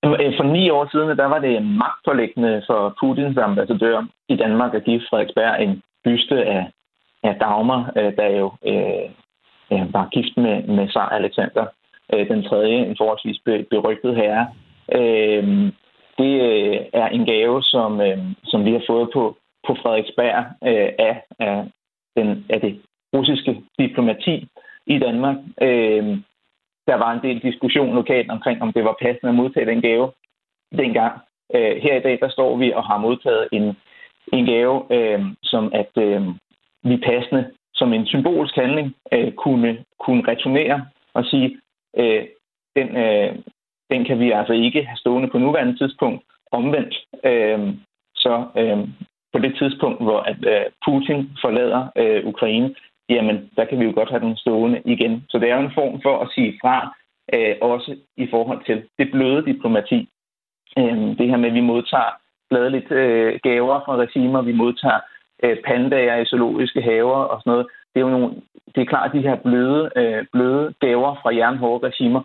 Øh, for ni år siden, der var det magtforlæggende for Putins ambassadør i Danmark at give Frederiksberg en byste af, af Dagmar, øh, der jo øh, øh, var gift med, med Tsar Alexander den tredje, en forholdsvis berygtet herre. Øh, det er en gave, som, øh, som vi har fået på, på Frederiksberg øh, af, af, den, af det russiske diplomati i Danmark. Øh, der var en del diskussion lokalt omkring, om det var passende at modtage den gave dengang. Øh, her i dag, der står vi og har modtaget en, en gave, øh, som at øh, vi passende som en symbolsk handling øh, kunne, kunne returnere og sige, øh, den, øh, den kan vi altså ikke have stående på nuværende tidspunkt omvendt. Øh, så øh, på det tidspunkt, hvor at, øh, Putin forlader øh, Ukraine, jamen der kan vi jo godt have den stående igen. Så det er jo en form for at sige fra, øh, også i forhold til det bløde diplomati. Øh, det her med, at vi modtager gladeligt øh, gaver fra regimer, vi modtager øh, pandager i zoologiske haver og sådan noget. Det er jo nogle, det er klart, at de her bløde, øh, bløde gaver fra jernhårde regimer,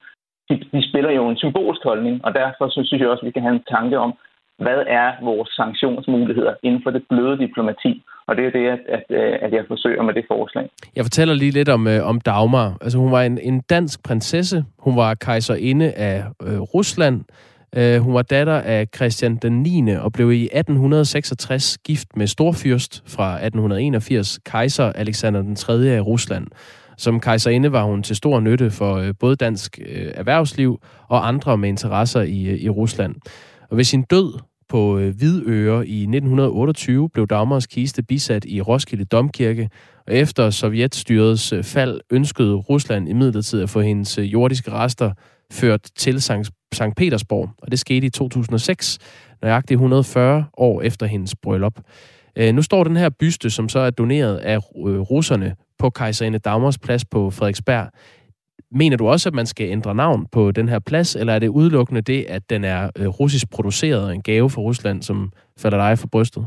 de, de spiller jo en symbolsk holdning, og derfor så synes jeg også, at vi kan have en tanke om, hvad er vores sanktionsmuligheder inden for det bløde diplomati? Og det er det, at, at, øh, at jeg forsøger med det forslag. Jeg fortæller lige lidt om, øh, om Dagmar. Altså, hun var en, en dansk prinsesse. Hun var kejserinde af øh, Rusland. Øh, hun var datter af Christian den 9. og blev i 1866 gift med storfyrst fra 1881, kejser Alexander den 3. af Rusland. Som kejserinde var hun til stor nytte for øh, både dansk øh, erhvervsliv og andre med interesser i, øh, i Rusland. Og ved sin død på øh, Hvidøre i 1928 blev Dagmars kiste bisat i Roskilde Domkirke, og efter sovjetstyrets øh, fald ønskede Rusland imidlertid at få hendes øh, jordiske rester ført til Sankt, Petersborg, og det skete i 2006, nøjagtigt 140 år efter hendes bryllup. Nu står den her byste, som så er doneret af russerne på kejserinde Dagmars plads på Frederiksberg mener du også, at man skal ændre navn på den her plads, eller er det udelukkende det, at den er øh, russisk produceret, en gave fra Rusland, som falder dig for brystet?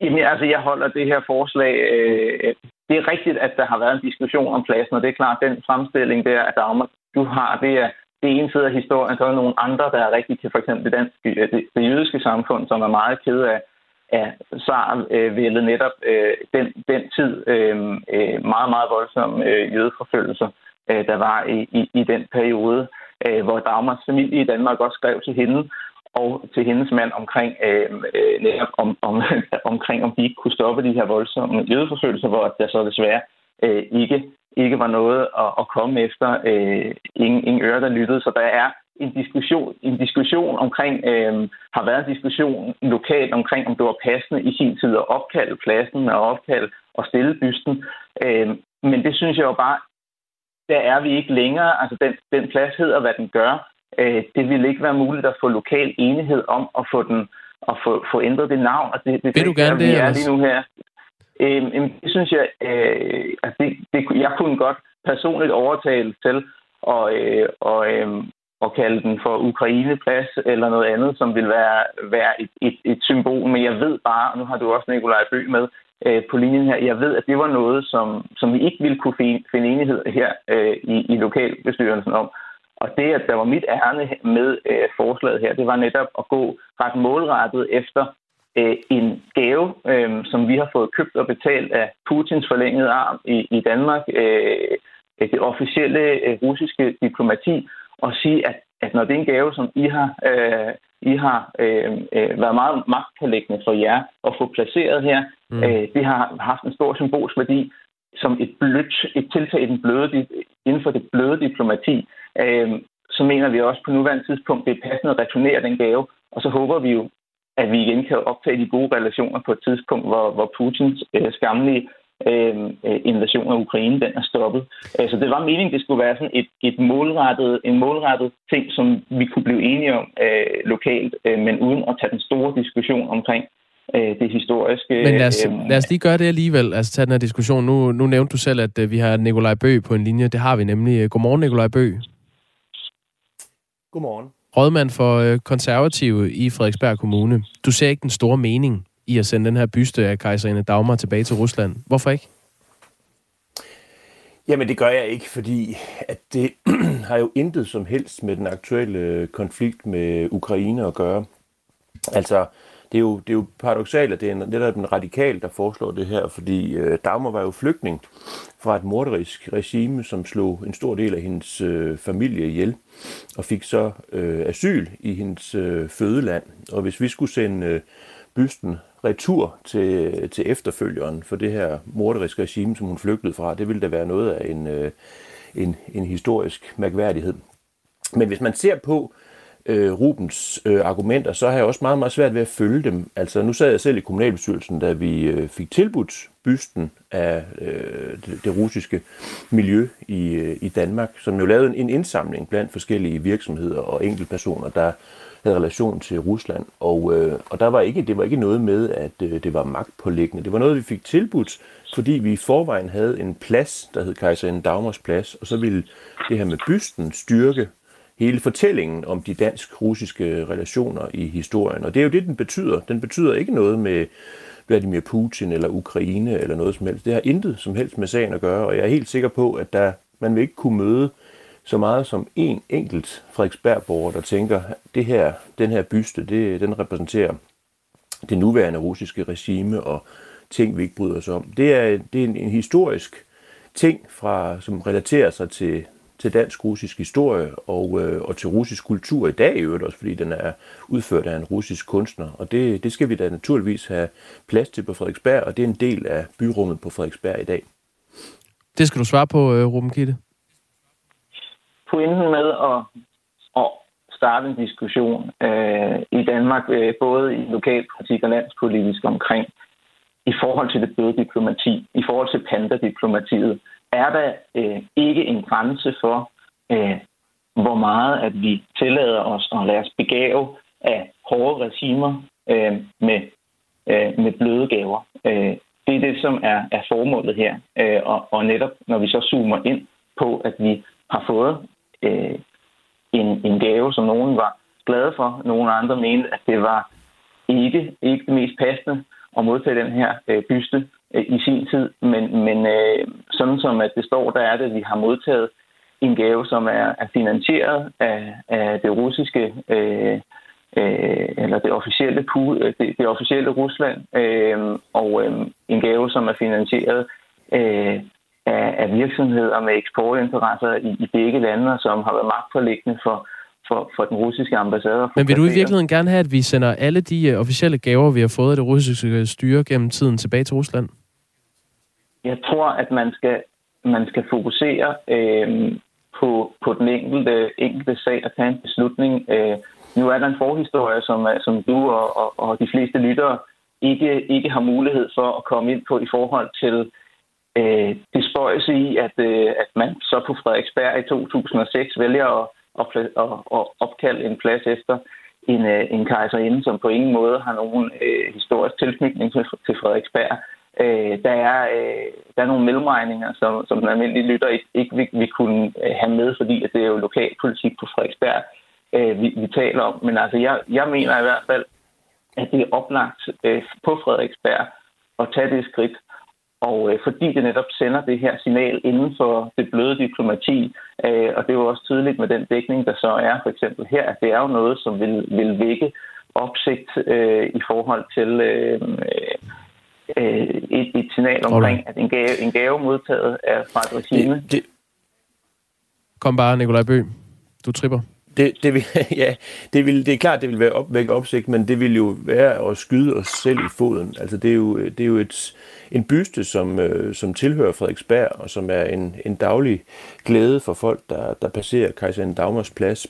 Jamen, altså, jeg holder det her forslag... Øh, det er rigtigt, at der har været en diskussion om pladsen, og det er klart, den fremstilling der, at Dagmar, du har, det er det ene side af historien, så er der nogle andre, der er rigtig til for eksempel det, danske, øh, det, det jødiske samfund, som er meget ked af, af SAR-vældet øh, netop øh, den, den tid øh, øh meget, meget voldsom øh, jødeforfølgelser, øh, Øh, der var i, i, i den periode, øh, hvor Dagmars familie i Danmark også skrev til hende, og til hendes mand omkring, øh, øh, netop om, om, omkring, om de ikke kunne stoppe de her voldsomme jødeforfølgelser, hvor der så desværre øh, ikke, ikke var noget at, at komme efter. Øh, ingen, ingen ører, der lyttede. Så der er en diskussion, en diskussion omkring, øh, har været en diskussion lokalt omkring, om det var passende i sin tid at opkalde pladsen og opkalde og stille bysten. Øh, men det synes jeg jo bare, der er vi ikke længere. Altså den, den plads hedder, hvad den gør. Øh, det ville ikke være muligt at få lokal enighed om at få den at få, få ændret det navn. Og det, det Vil du gerne det, er lige nu her. Øh, det synes jeg, øh, altså det, det, jeg kunne godt personligt overtale til at, øh, og, øh, at kalde den for Ukraineplads eller noget andet, som vil være, være et, et, et symbol. Men jeg ved bare, og nu har du også Nikolaj Bø med øh, på linjen her, jeg ved, at det var noget, som, som vi ikke ville kunne finde, enighed her øh, i, i lokalbestyrelsen om. Og det, at der var mit ærne med øh, forslaget her, det var netop at gå ret målrettet efter øh, en gave, øh, som vi har fået købt og betalt af Putins forlængede arm i, i Danmark, øh, det officielle øh, russiske diplomati, og sige, at, at når det er en gave, som I har, øh, I har øh, øh, været meget magtpålæggende for jer at få placeret her, mm. øh, det har haft en stor symbolsk værdi som et blødt, et tiltag i den bløde, inden for det bløde diplomati, øh, så mener vi også på nuværende tidspunkt, det er passende at returnere den gave, og så håber vi jo, at vi igen kan optage de gode relationer på et tidspunkt, hvor, hvor Putins øh, skamlige øh, invasion af Ukraine, den er stoppet. Øh, så det var meningen, det skulle være sådan et, et målrettet, en målrettet ting, som vi kunne blive enige om øh, lokalt, øh, men uden at tage den store diskussion omkring øh, det historiske. Men lad os, øh, lad os lige gøre det alligevel, altså tage den her diskussion. Nu, nu nævnte du selv, at øh, vi har Nikolaj Bø på en linje. Det har vi nemlig. Godmorgen, Nikolaj Bø. Godmorgen. Rådmand for øh, konservative i Frederiksberg Kommune. Du ser ikke den store mening i at sende den her byste af kejserinde Dagmar tilbage til Rusland. Hvorfor ikke? Jamen det gør jeg ikke, fordi at det har jo intet som helst med den aktuelle konflikt med Ukraine at gøre. Altså, det er jo, det er jo paradoxalt, at det er netop en radikal, der foreslår det her, fordi øh, Dagmar var jo flygtning fra et morderisk regime, som slog en stor del af hendes øh, familie ihjel, og fik så øh, asyl i hendes øh, fødeland. Og hvis vi skulle sende øh, bysten retur til, til efterfølgeren for det her morderiske regime, som hun flygtede fra, det ville da være noget af en, øh, en, en historisk mærkværdighed. Men hvis man ser på, øh, Rubens øh, argumenter, så har jeg også meget, meget svært ved at følge dem. Altså, nu sad jeg selv i kommunalbestyrelsen, da vi øh, fik tilbudt bysten af øh, det, det russiske miljø i, øh, i Danmark, som jo lavede en, en indsamling blandt forskellige virksomheder og enkeltpersoner, der havde relation til Rusland. Og, øh, og der var ikke, det var ikke noget med, at øh, det var magtpålæggende. Det var noget, vi fik tilbudt, fordi vi i forvejen havde en plads, der hed Kejserinde Dagmars plads, og så ville det her med bysten styrke hele fortællingen om de dansk-russiske relationer i historien. Og det er jo det, den betyder. Den betyder ikke noget med Vladimir Putin eller Ukraine eller noget som helst. Det har intet som helst med sagen at gøre, og jeg er helt sikker på, at der, man vil ikke kunne møde så meget som en enkelt Frederiksbergborger, der tænker, det her, den her byste, det, den repræsenterer det nuværende russiske regime og ting, vi ikke bryder os om. Det er, det er en, en historisk ting, fra, som relaterer sig til til dansk-russisk historie og, øh, og til russisk kultur i dag i øvrigt også, fordi den er udført af en russisk kunstner. Og det, det skal vi da naturligvis have plads til på Frederiksberg, og det er en del af byrummet på Frederiksberg i dag. Det skal du svare på, øh, Ruben Kitte. Pointen med at, at starte en diskussion øh, i Danmark, øh, både i lokalpolitik og landspolitisk omkring, i forhold til det bløde diplomati, i forhold til pandadiplomatiet, er der øh, ikke en grænse for, øh, hvor meget at vi tillader os at lade os begave af hårde regimer øh, med, øh, med bløde gaver. Øh, det er det, som er, er formålet her. Øh, og, og netop når vi så zoomer ind på, at vi har fået øh, en, en gave, som nogen var glade for. Nogle andre mente, at det var ikke, ikke det mest passende at modtage den her øh, byste øh, i sin tid. Men, men øh, sådan som at det står, der er det, at vi har modtaget en gave, som er, er finansieret af, af det russiske øh, øh, eller det officielle, øh, det, det officielle Rusland, øh, og øh, en gave, som er finansieret øh, af, af virksomheder med eksportinteresser i, i begge lande, som har været magtforlæggende for, for, for den russiske ambassade. Men vil du i virkeligheden gerne have, at vi sender alle de uh, officielle gaver, vi har fået af det russiske styre gennem tiden tilbage til Rusland? Jeg tror, at man skal, man skal fokusere øh, på, på den enkelte, enkelte sag og tage en beslutning. Øh, nu er der en forhistorie, som, som du og, og, og de fleste lyttere ikke, ikke har mulighed for at komme ind på i forhold til øh, det spøjse i, at, øh, at man så på Frederiksberg i 2006 vælger at, at, at, at opkalde en plads efter en, øh, en kejserinde, som på ingen måde har nogen øh, historisk tilknytning til, til Frederiksberg. Øh, der, er, øh, der er nogle mellemregninger, som, som den almindelige lytter ikke, ikke vil, vil kunne øh, have med, fordi at det er jo lokalpolitik på Frederiksberg, øh, vi, vi taler om. Men altså, jeg, jeg mener i hvert fald, at det er oplagt øh, på Frederiksberg at tage det skridt. Og øh, fordi det netop sender det her signal inden for det bløde diplomati, øh, og det er jo også tydeligt med den dækning, der så er for eksempel her, at det er jo noget, som vil, vil vække opsigt øh, i forhold til øh, øh, et, et signal omkring, at en gave, en gave modtaget er fra et regime. Det, det... Kom bare, Nikolaj Bø. Du tripper. Det, det, vil, ja, det, vil, det er klart, det vil være op, væk opsigt, men det vil jo være at skyde os selv i foden. Altså, det er jo, det er jo et, en byste, som, øh, som tilhører Frederiksberg, og som er en, en daglig glæde for folk, der, der passerer kejseren Dagmars plads.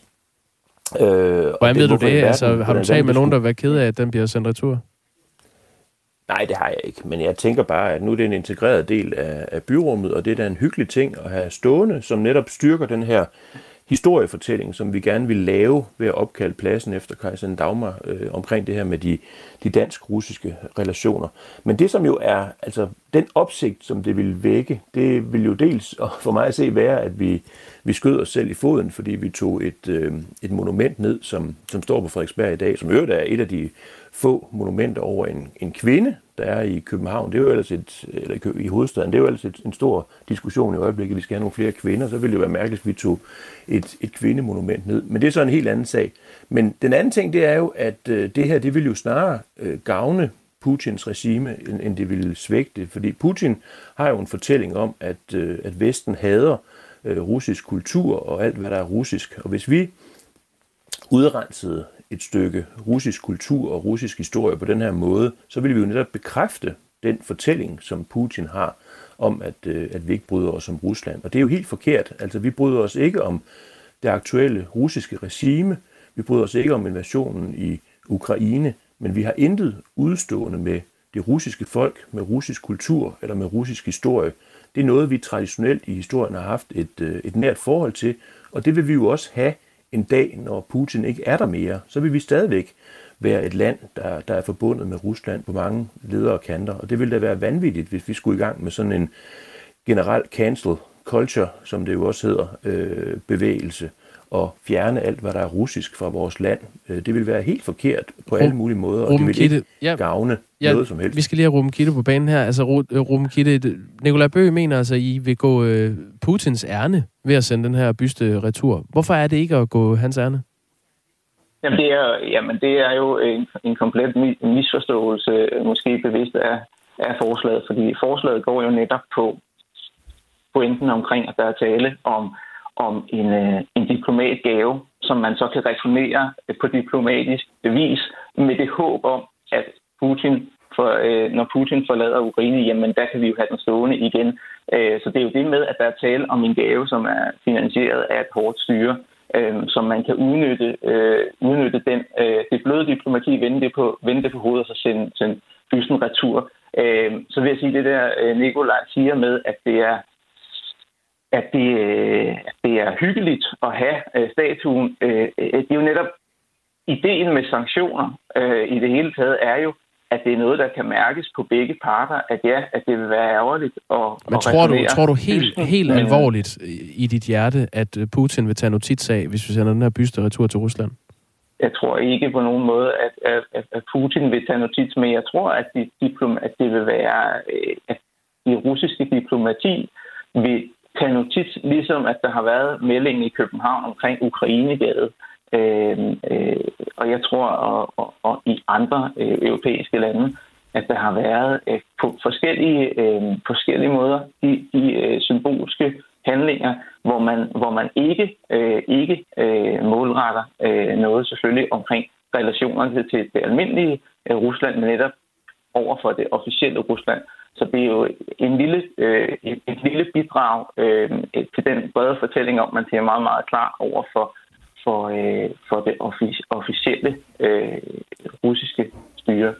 Øh, Hvordan ved du det? Verden, altså, har du talt med nogen, der var ked af, at den bliver sendt retur? Nej, det har jeg ikke, men jeg tænker bare, at nu er det en integreret del af, af byrummet, og det er da en hyggelig ting at have stående, som netop styrker den her historiefortælling, som vi gerne vil lave ved at opkalde pladsen efter kejseren Dagmar øh, omkring det her med de, de dansk-russiske relationer. Men det som jo er, altså den opsigt, som det vil vække, det vil jo dels for mig at se være, at vi, vi skød os selv i foden, fordi vi tog et, øh, et monument ned, som, som står på Frederiksberg i dag, som øvrigt er et af de få monumenter over en, en kvinde, der er i København. Det er jo ellers et, eller i hovedstaden, det er jo ellers et, en stor diskussion i øjeblikket. Vi skal have nogle flere kvinder, så ville det jo være mærkeligt, hvis vi tog et, et kvindemonument ned. Men det er så en helt anden sag. Men den anden ting, det er jo, at øh, det her, det vil jo snarere øh, gavne Putins regime, end, end det ville svække det. Fordi Putin har jo en fortælling om, at, øh, at Vesten hader øh, russisk kultur og alt, hvad der er russisk. Og hvis vi udrensede et stykke russisk kultur og russisk historie på den her måde, så ville vi jo netop bekræfte den fortælling, som Putin har om, at, øh, at vi ikke bryder os om Rusland. Og det er jo helt forkert. Altså, vi bryder os ikke om det aktuelle russiske regime. Vi bryder os ikke om invasionen i Ukraine. Men vi har intet udstående med det russiske folk, med russisk kultur eller med russisk historie. Det er noget, vi traditionelt i historien har haft et, øh, et nært forhold til, og det vil vi jo også have en dag, når Putin ikke er der mere, så vil vi stadigvæk være et land, der, der er forbundet med Rusland på mange ledere kanter. Og det ville da være vanvittigt, hvis vi skulle i gang med sådan en generel cancel culture, som det jo også hedder, øh, bevægelse, og fjerne alt, hvad der er russisk fra vores land. Øh, det vil være helt forkert på alle mulige måder, og det vil ikke gavne ja, noget som helst. Vi skal lige have Ruben Kitte på banen her. Altså, Ruben Kitte, Nikolaj Bøge mener altså, at I vil gå øh, Putins ærne ved at sende den her byste retur. Hvorfor er det ikke at gå hans ærne? Jamen, det er, jamen, det er jo en, en komplet misforståelse, måske bevidst af, af forslaget, fordi forslaget går jo netop på pointen omkring, at der er tale om om en, øh, en diplomatgave, som man så kan returnere på diplomatisk bevis med det håb om, at Putin, for, øh, når Putin forlader Ukraine, jamen der kan vi jo have den stående igen. Øh, så det er jo det med, at der er tale om en gave, som er finansieret af et hårdt styre, øh, som man kan udnytte, øh, udnytte den, øh, det bløde diplomati, vende det på, vende det på hovedet og så sende, sende bysten retur. Øh, så vil jeg sige, det der øh, Nikolaj siger med, at det er at det, øh, at det er hyggeligt at have øh, statuen. Øh, øh det er jo netop ideen med sanktioner øh, i det hele taget er jo, at det er noget, der kan mærkes på begge parter, at ja, at det vil være ærgerligt. Og, Men tror du, tror du helt, helt alvorligt i dit hjerte, at Putin vil tage notits af, hvis vi sender den her byste retur til Rusland? Jeg tror ikke på nogen måde, at, at, at Putin vil tage notits med. Jeg tror, at, de diplom, at det vil være, øh, at det russiske diplomati vil tage notits, ligesom at der har været melding i København omkring Ukrainegade. Øh, Øhm, øh, og jeg tror, og, og, og i andre øh, europæiske lande, at der har været øh, på forskellige, øh, forskellige måder de, de øh, symbolske handlinger, hvor man, hvor man ikke, øh, ikke øh, målretter øh, noget selvfølgelig omkring relationerne til det almindelige øh, Rusland, men netop over for det officielle Rusland. Så det er jo en lille, øh, et, et lille bidrag øh, til den brede fortælling om, man ser meget, meget klar over for, for, øh, for det offic- officielle øh, russiske styre.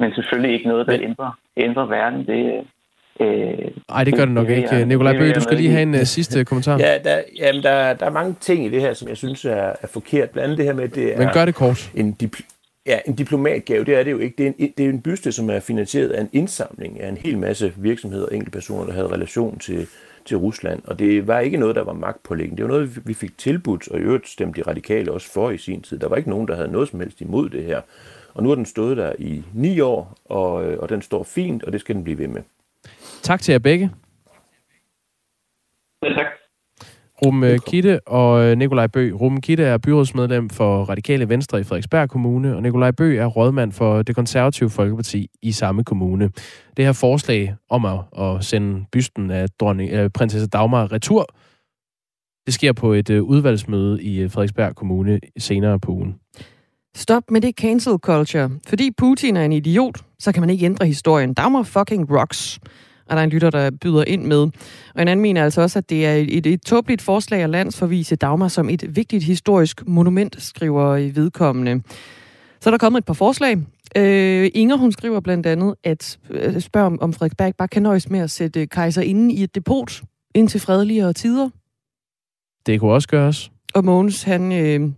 Men selvfølgelig ikke noget, der ændrer, ændrer verden. Det, Øh, Nej, det gør det nok det, ikke. Nikolaj Bøge, du skal lige have en uh, sidste kommentar. Ja, der, jamen, der, der er mange ting i det her, som jeg synes er, er forkert. Blandt andet det her med, at det er... Men gør det kort. En, dipl- ja, en diplomatgave, det er det jo ikke. Det er, en, det er en byste, som er finansieret af en indsamling af en hel masse virksomheder og enkeltpersoner, der havde relation til, til Rusland. Og det var ikke noget, der var magtpålæggende. Det var noget, vi fik tilbudt, og i øvrigt stemte de radikale også for i sin tid. Der var ikke nogen, der havde noget som helst imod det her. Og nu har den stået der i ni år, og, og den står fint, og det skal den blive ved med. Tak til jer begge. Ja, tak. Rum Kitte og Nikolaj Bø. Rum Kitte er byrådsmedlem for Radikale Venstre i Frederiksberg Kommune, og Nikolaj Bø er rådmand for det konservative Folkeparti i samme kommune. Det her forslag om at, at sende bysten af dronning, øh, prinsesse Dagmar retur, det sker på et øh, udvalgsmøde i Frederiksberg Kommune senere på ugen. Stop med det cancel culture. Fordi Putin er en idiot, så kan man ikke ændre historien. Dagmar fucking rocks. Og der er en lytter, der byder ind med. Og en anden mener altså også, at det er et, et, tåbeligt forslag at landsforvise Dagmar som et vigtigt historisk monument, skriver i vedkommende. Så er der kommet et par forslag. Øh, Inger, hun skriver blandt andet, at øh, spørger om, om Frederiksberg bare kan nøjes med at sætte kejser inde i et depot indtil fredeligere tider. Det kunne også gøres. Og Mogens, han øh,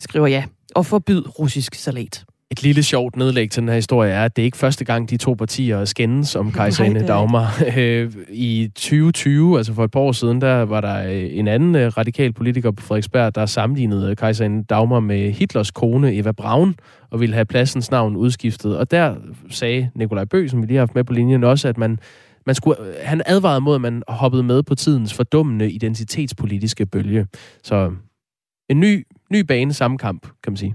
skriver ja, og forbyd russisk salat. Et lille sjovt nedlæg til den her historie er, at det er ikke første gang, de to partier skændes om kejserinde Dagmar. Øh, I 2020, altså for et par år siden, der var der øh, en anden øh, radikal politiker på Frederiksberg, der sammenlignede kejserinde Dagmar med Hitlers kone Eva Braun, og ville have pladsens navn udskiftet. Og der sagde Nikolaj Bøg, som vi lige har haft med på linjen, også, at man, man skulle, han advarede mod, at man hoppede med på tidens fordummende identitetspolitiske bølge. Så en ny, ny bane, samme kamp, kan man sige.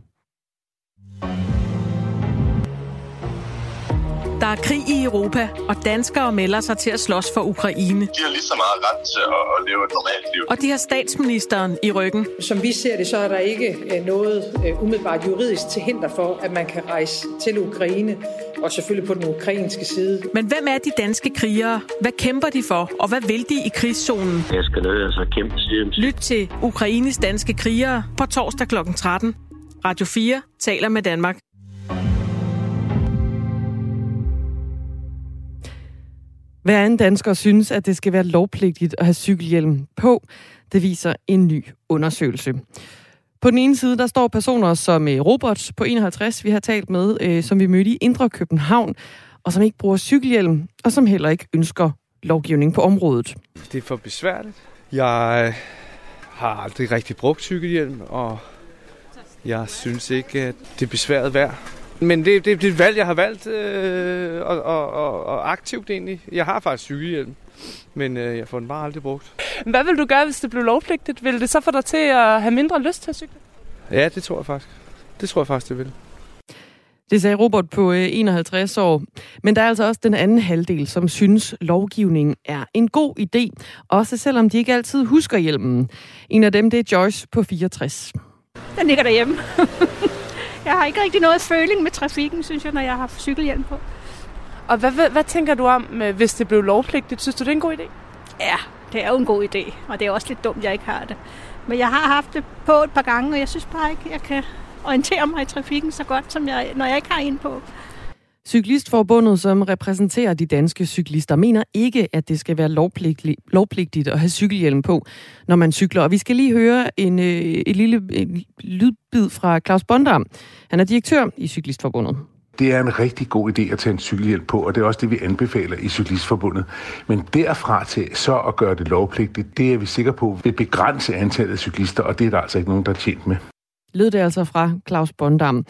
Der er krig i Europa, og danskere melder sig til at slås for Ukraine. De har lige så meget ret til at leve et normalt liv. Og de har statsministeren i ryggen. Som vi ser det, så er der ikke noget umiddelbart juridisk til hinder for, at man kan rejse til Ukraine, og selvfølgelig på den ukrainske side. Men hvem er de danske krigere? Hvad kæmper de for, og hvad vil de i krigszonen? Jeg skal nødt altså kæmpe siden. Lyt til Ukraines danske krigere på torsdag kl. 13. Radio 4 taler med Danmark. Hver anden dansker synes, at det skal være lovpligtigt at have cykelhjelm på. Det viser en ny undersøgelse. På den ene side, der står personer som øh, Robert på 51, vi har talt med, øh, som vi mødte i Indre København, og som ikke bruger cykelhjelm, og som heller ikke ønsker lovgivning på området. Det er for besværligt. Jeg øh, har aldrig rigtig brugt cykelhjelm, og jeg synes ikke, at det er besværet værd. Men det, det, det er et valg, jeg har valgt, øh, og, og, og, og aktivt egentlig. Jeg har faktisk cykelhjelm, men øh, jeg får den bare aldrig brugt. Hvad vil du gøre, hvis det blev lovpligtigt? Vil det så få dig til at have mindre lyst til at cykle? Ja, det tror jeg faktisk. Det tror jeg faktisk, det vil. Det sagde Robert på 51 år. Men der er altså også den anden halvdel, som synes, lovgivningen er en god idé. Også selvom de ikke altid husker hjelmen. En af dem, det er Joyce på 64. Den ligger derhjemme. jeg har ikke rigtig noget føling med trafikken, synes jeg, når jeg har cykelhjelm på. Og hvad, hvad, hvad tænker du om, hvis det blev lovpligtigt? Synes du, det er en god idé? Ja, det er jo en god idé, og det er også lidt dumt, jeg ikke har det. Men jeg har haft det på et par gange, og jeg synes bare ikke, jeg kan orientere mig i trafikken så godt, som jeg, når jeg ikke har en på. Cyklistforbundet, som repræsenterer de danske cyklister, mener ikke, at det skal være lovpligtigt, lovpligtigt at have cykelhjelm på, når man cykler. Og vi skal lige høre en, et lille en lydbid fra Claus Bondam. Han er direktør i Cyklistforbundet. Det er en rigtig god idé at tage en cykelhjelm på, og det er også det, vi anbefaler i Cyklistforbundet. Men derfra til så at gøre det lovpligtigt, det er vi sikre på vil begrænse antallet af cyklister, og det er der altså ikke nogen, der er tjent med. Lød det altså fra Claus Bondam.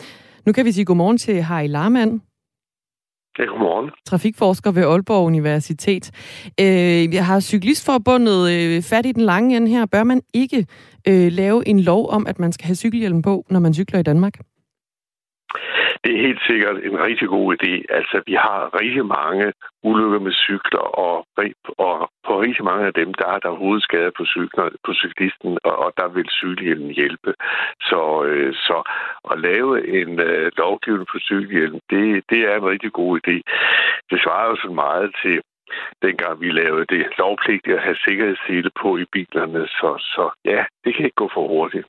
Nu kan vi sige godmorgen til Harry Larmand. Ja, godmorgen. Trafikforsker ved Aalborg Universitet. Øh, jeg har Cyklistforbundet øh, fat i den lange ende her. Bør man ikke øh, lave en lov om, at man skal have cykelhjelm på, når man cykler i Danmark? Det er helt sikkert en rigtig god idé. Altså, vi har rigtig mange ulykker med cykler, og, og på rigtig mange af dem, der er der hovedskader på, cykler, på cyklisten, og, og der vil cykelhjelmen hjælpe. Så, øh, så at lave en øh, lovgivning på cykelhjelmen, det, det er en rigtig god idé. Det svarer jo så meget til dengang vi lavede det lovpligtigt at have sikkerhedssele på i bilerne. Så, så ja, det kan ikke gå for hurtigt.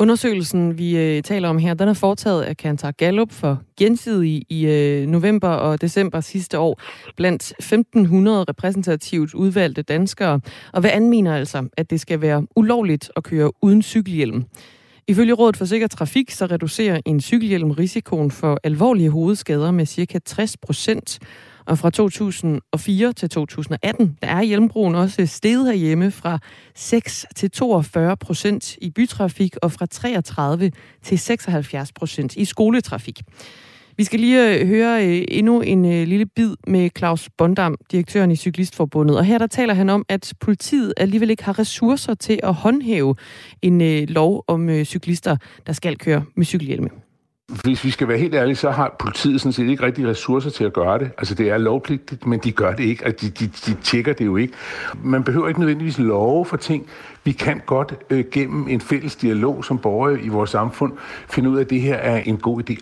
Undersøgelsen, vi øh, taler om her, den er foretaget af Kantar Gallup for gensidig i øh, november og december sidste år blandt 1500 repræsentativt udvalgte danskere. Og hvad anmener altså, at det skal være ulovligt at køre uden cykelhjelm? Ifølge Rådet for Sikker Trafik, så reducerer en cykelhjelm risikoen for alvorlige hovedskader med ca. 60 procent. Og fra 2004 til 2018, der er hjelmbrugen også steget herhjemme fra 6 til 42 procent i bytrafik og fra 33 til 76 procent i skoletrafik. Vi skal lige øh, høre øh, endnu en øh, lille bid med Claus Bondam, direktøren i Cyklistforbundet. Og her der taler han om, at politiet alligevel ikke har ressourcer til at håndhæve en lov om cyklister, der skal køre med cykelhjelme. Hvis vi skal være helt ærlige, så har politiet sådan set ikke rigtig ressourcer til at gøre det. Altså det er lovpligtigt, men de gør det ikke, og de, de, de tjekker det jo ikke. Man behøver ikke nødvendigvis love for ting. Vi kan godt øh, gennem en fælles dialog som borgere i vores samfund finde ud af, at det her er en god idé.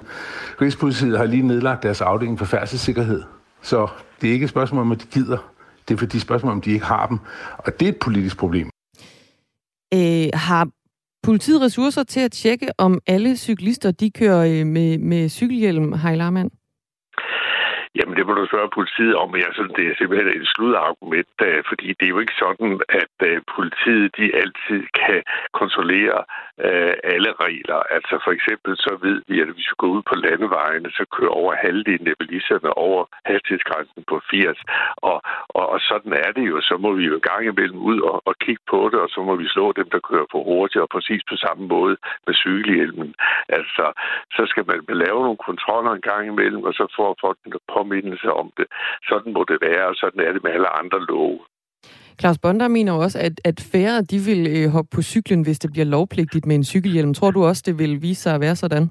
Rigspolitiet har lige nedlagt deres afdeling for færdselssikkerhed, så det er ikke et spørgsmål om, at de gider. Det er fordi spørgsmål om, de ikke har dem. Og det er et politisk problem. Øh, har politiet ressourcer til at tjekke, om alle cyklister de kører øh, med, med cykelhjelm, Heilarmand? Jamen, det må du spørge politiet om, men jeg synes, det er simpelthen et sludargument, øh, fordi det er jo ikke sådan, at øh, politiet de altid kan kontrollere øh, alle regler. Altså for eksempel så ved vi, at hvis vi går ud på landevejene, så kører over halvdelen af bilisterne over hastighedsgrænsen på 80. Og, og, og sådan er det jo. Så må vi jo en gang imellem ud og, og kigge på det, og så må vi slå dem, der kører for hurtigt, og præcis på samme måde med cykelhjelmen. Altså, så skal man lave nogle kontroller en gang imellem, og så får folk på påmindelse om det. Sådan må det være, og sådan er det med alle andre love. Claus Bonder mener også, at, at færre de vil øh, hoppe på cyklen, hvis det bliver lovpligtigt med en cykelhjelm. Tror du også, det vil vise sig at være sådan?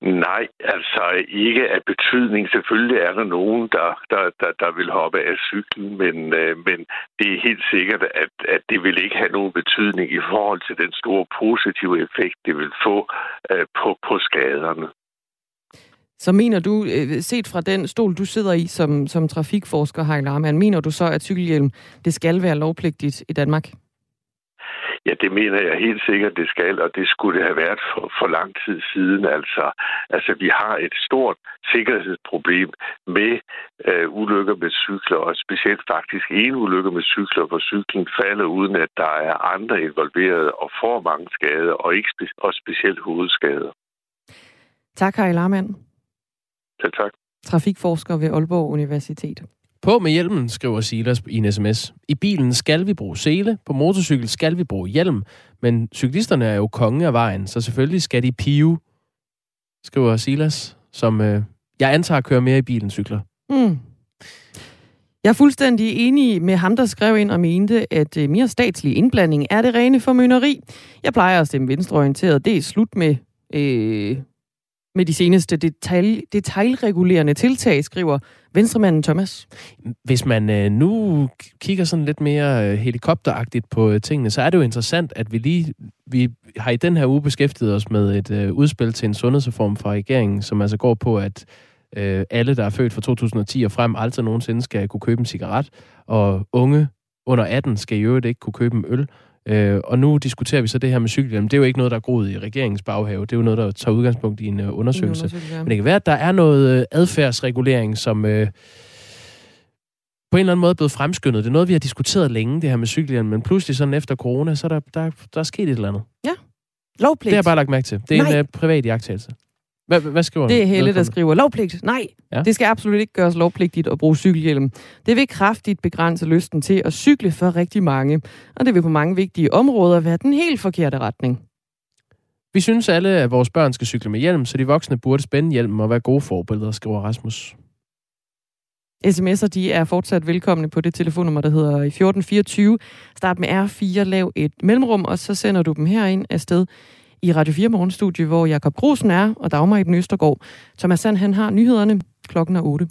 Nej, altså ikke af betydning. Selvfølgelig er der nogen, der, der, der, der vil hoppe af cyklen, men, øh, men det er helt sikkert, at, at det vil ikke have nogen betydning i forhold til den store positive effekt, det vil få øh, på, på skaderne. Så mener du, øh, set fra den stol, du sidder i som, som trafikforsker, Heil Arman, mener du så, at cykelhjelm, det skal være lovpligtigt i Danmark? Ja, det mener jeg helt sikkert, det skal, og det skulle det have været for, for lang tid siden. Altså, altså, vi har et stort sikkerhedsproblem med øh, ulykker med cykler, og specielt faktisk en ulykke med cykler, hvor cyklen falder uden at der er andre involveret og får mange skader, og, ikke spe- og specielt hovedskader. Tak, Heil Arman. Selv tak. Trafikforsker ved Aalborg Universitet. På med hjelmen, skriver Silas i en sms. I bilen skal vi bruge sele, på motorcykel skal vi bruge hjelm, men cyklisterne er jo konge af vejen, så selvfølgelig skal de pive, skriver Silas, som øh, jeg antager kører mere i bilen cykler. Mm. Jeg er fuldstændig enig med ham, der skrev ind og mente, at øh, mere statslig indblanding er det rene formynderi. Jeg plejer at stemme venstreorienteret. Det er slut med øh, med de seneste detalj, detaljregulerende tiltag, skriver venstremanden Thomas. Hvis man øh, nu kigger sådan lidt mere øh, helikopteragtigt på øh, tingene, så er det jo interessant, at vi lige vi har i den her uge beskæftiget os med et øh, udspil til en sundhedsreform fra regeringen, som altså går på, at øh, alle, der er født fra 2010 og frem, aldrig nogensinde skal kunne købe en cigaret, og unge under 18 skal i øvrigt ikke kunne købe en øl. Øh, og nu diskuterer vi så det her med cykelhjelm. Det er jo ikke noget, der er groet i regeringens baghave. Det er jo noget, der tager udgangspunkt i en uh, undersøgelse. undersøgelse ja. Men det kan være, at der er noget uh, adfærdsregulering, som uh, på en eller anden måde er blevet fremskyndet. Det er noget, vi har diskuteret længe, det her med cykelhjelm. Men pludselig sådan efter corona, så er der, der, der er sket et eller andet. Ja. Lovpligt. Det har jeg bare lagt mærke til. Det er Nej. en uh, privat jagttagelse. Hvad, hvad skriver Det er Helle, der skriver lovpligt. Nej, Ja. det skal absolut ikke gøres lovpligtigt at bruge cykelhjelm. Det vil kraftigt begrænse lysten til at cykle for rigtig mange, og det vil på mange vigtige områder være den helt forkerte retning. Vi synes alle, at vores børn skal cykle med hjelm, så de voksne burde spænde hjelm og være gode forbilleder, skriver Rasmus. SMS'er de er fortsat velkomne på det telefonnummer, der hedder 1424. Start med R4, lav et mellemrum, og så sender du dem herind afsted i Radio 4 Morgenstudie, hvor Jakob Grusen er, og Dagmar i den Østergaard. Thomas Sand, han har nyhederne klokken er 8.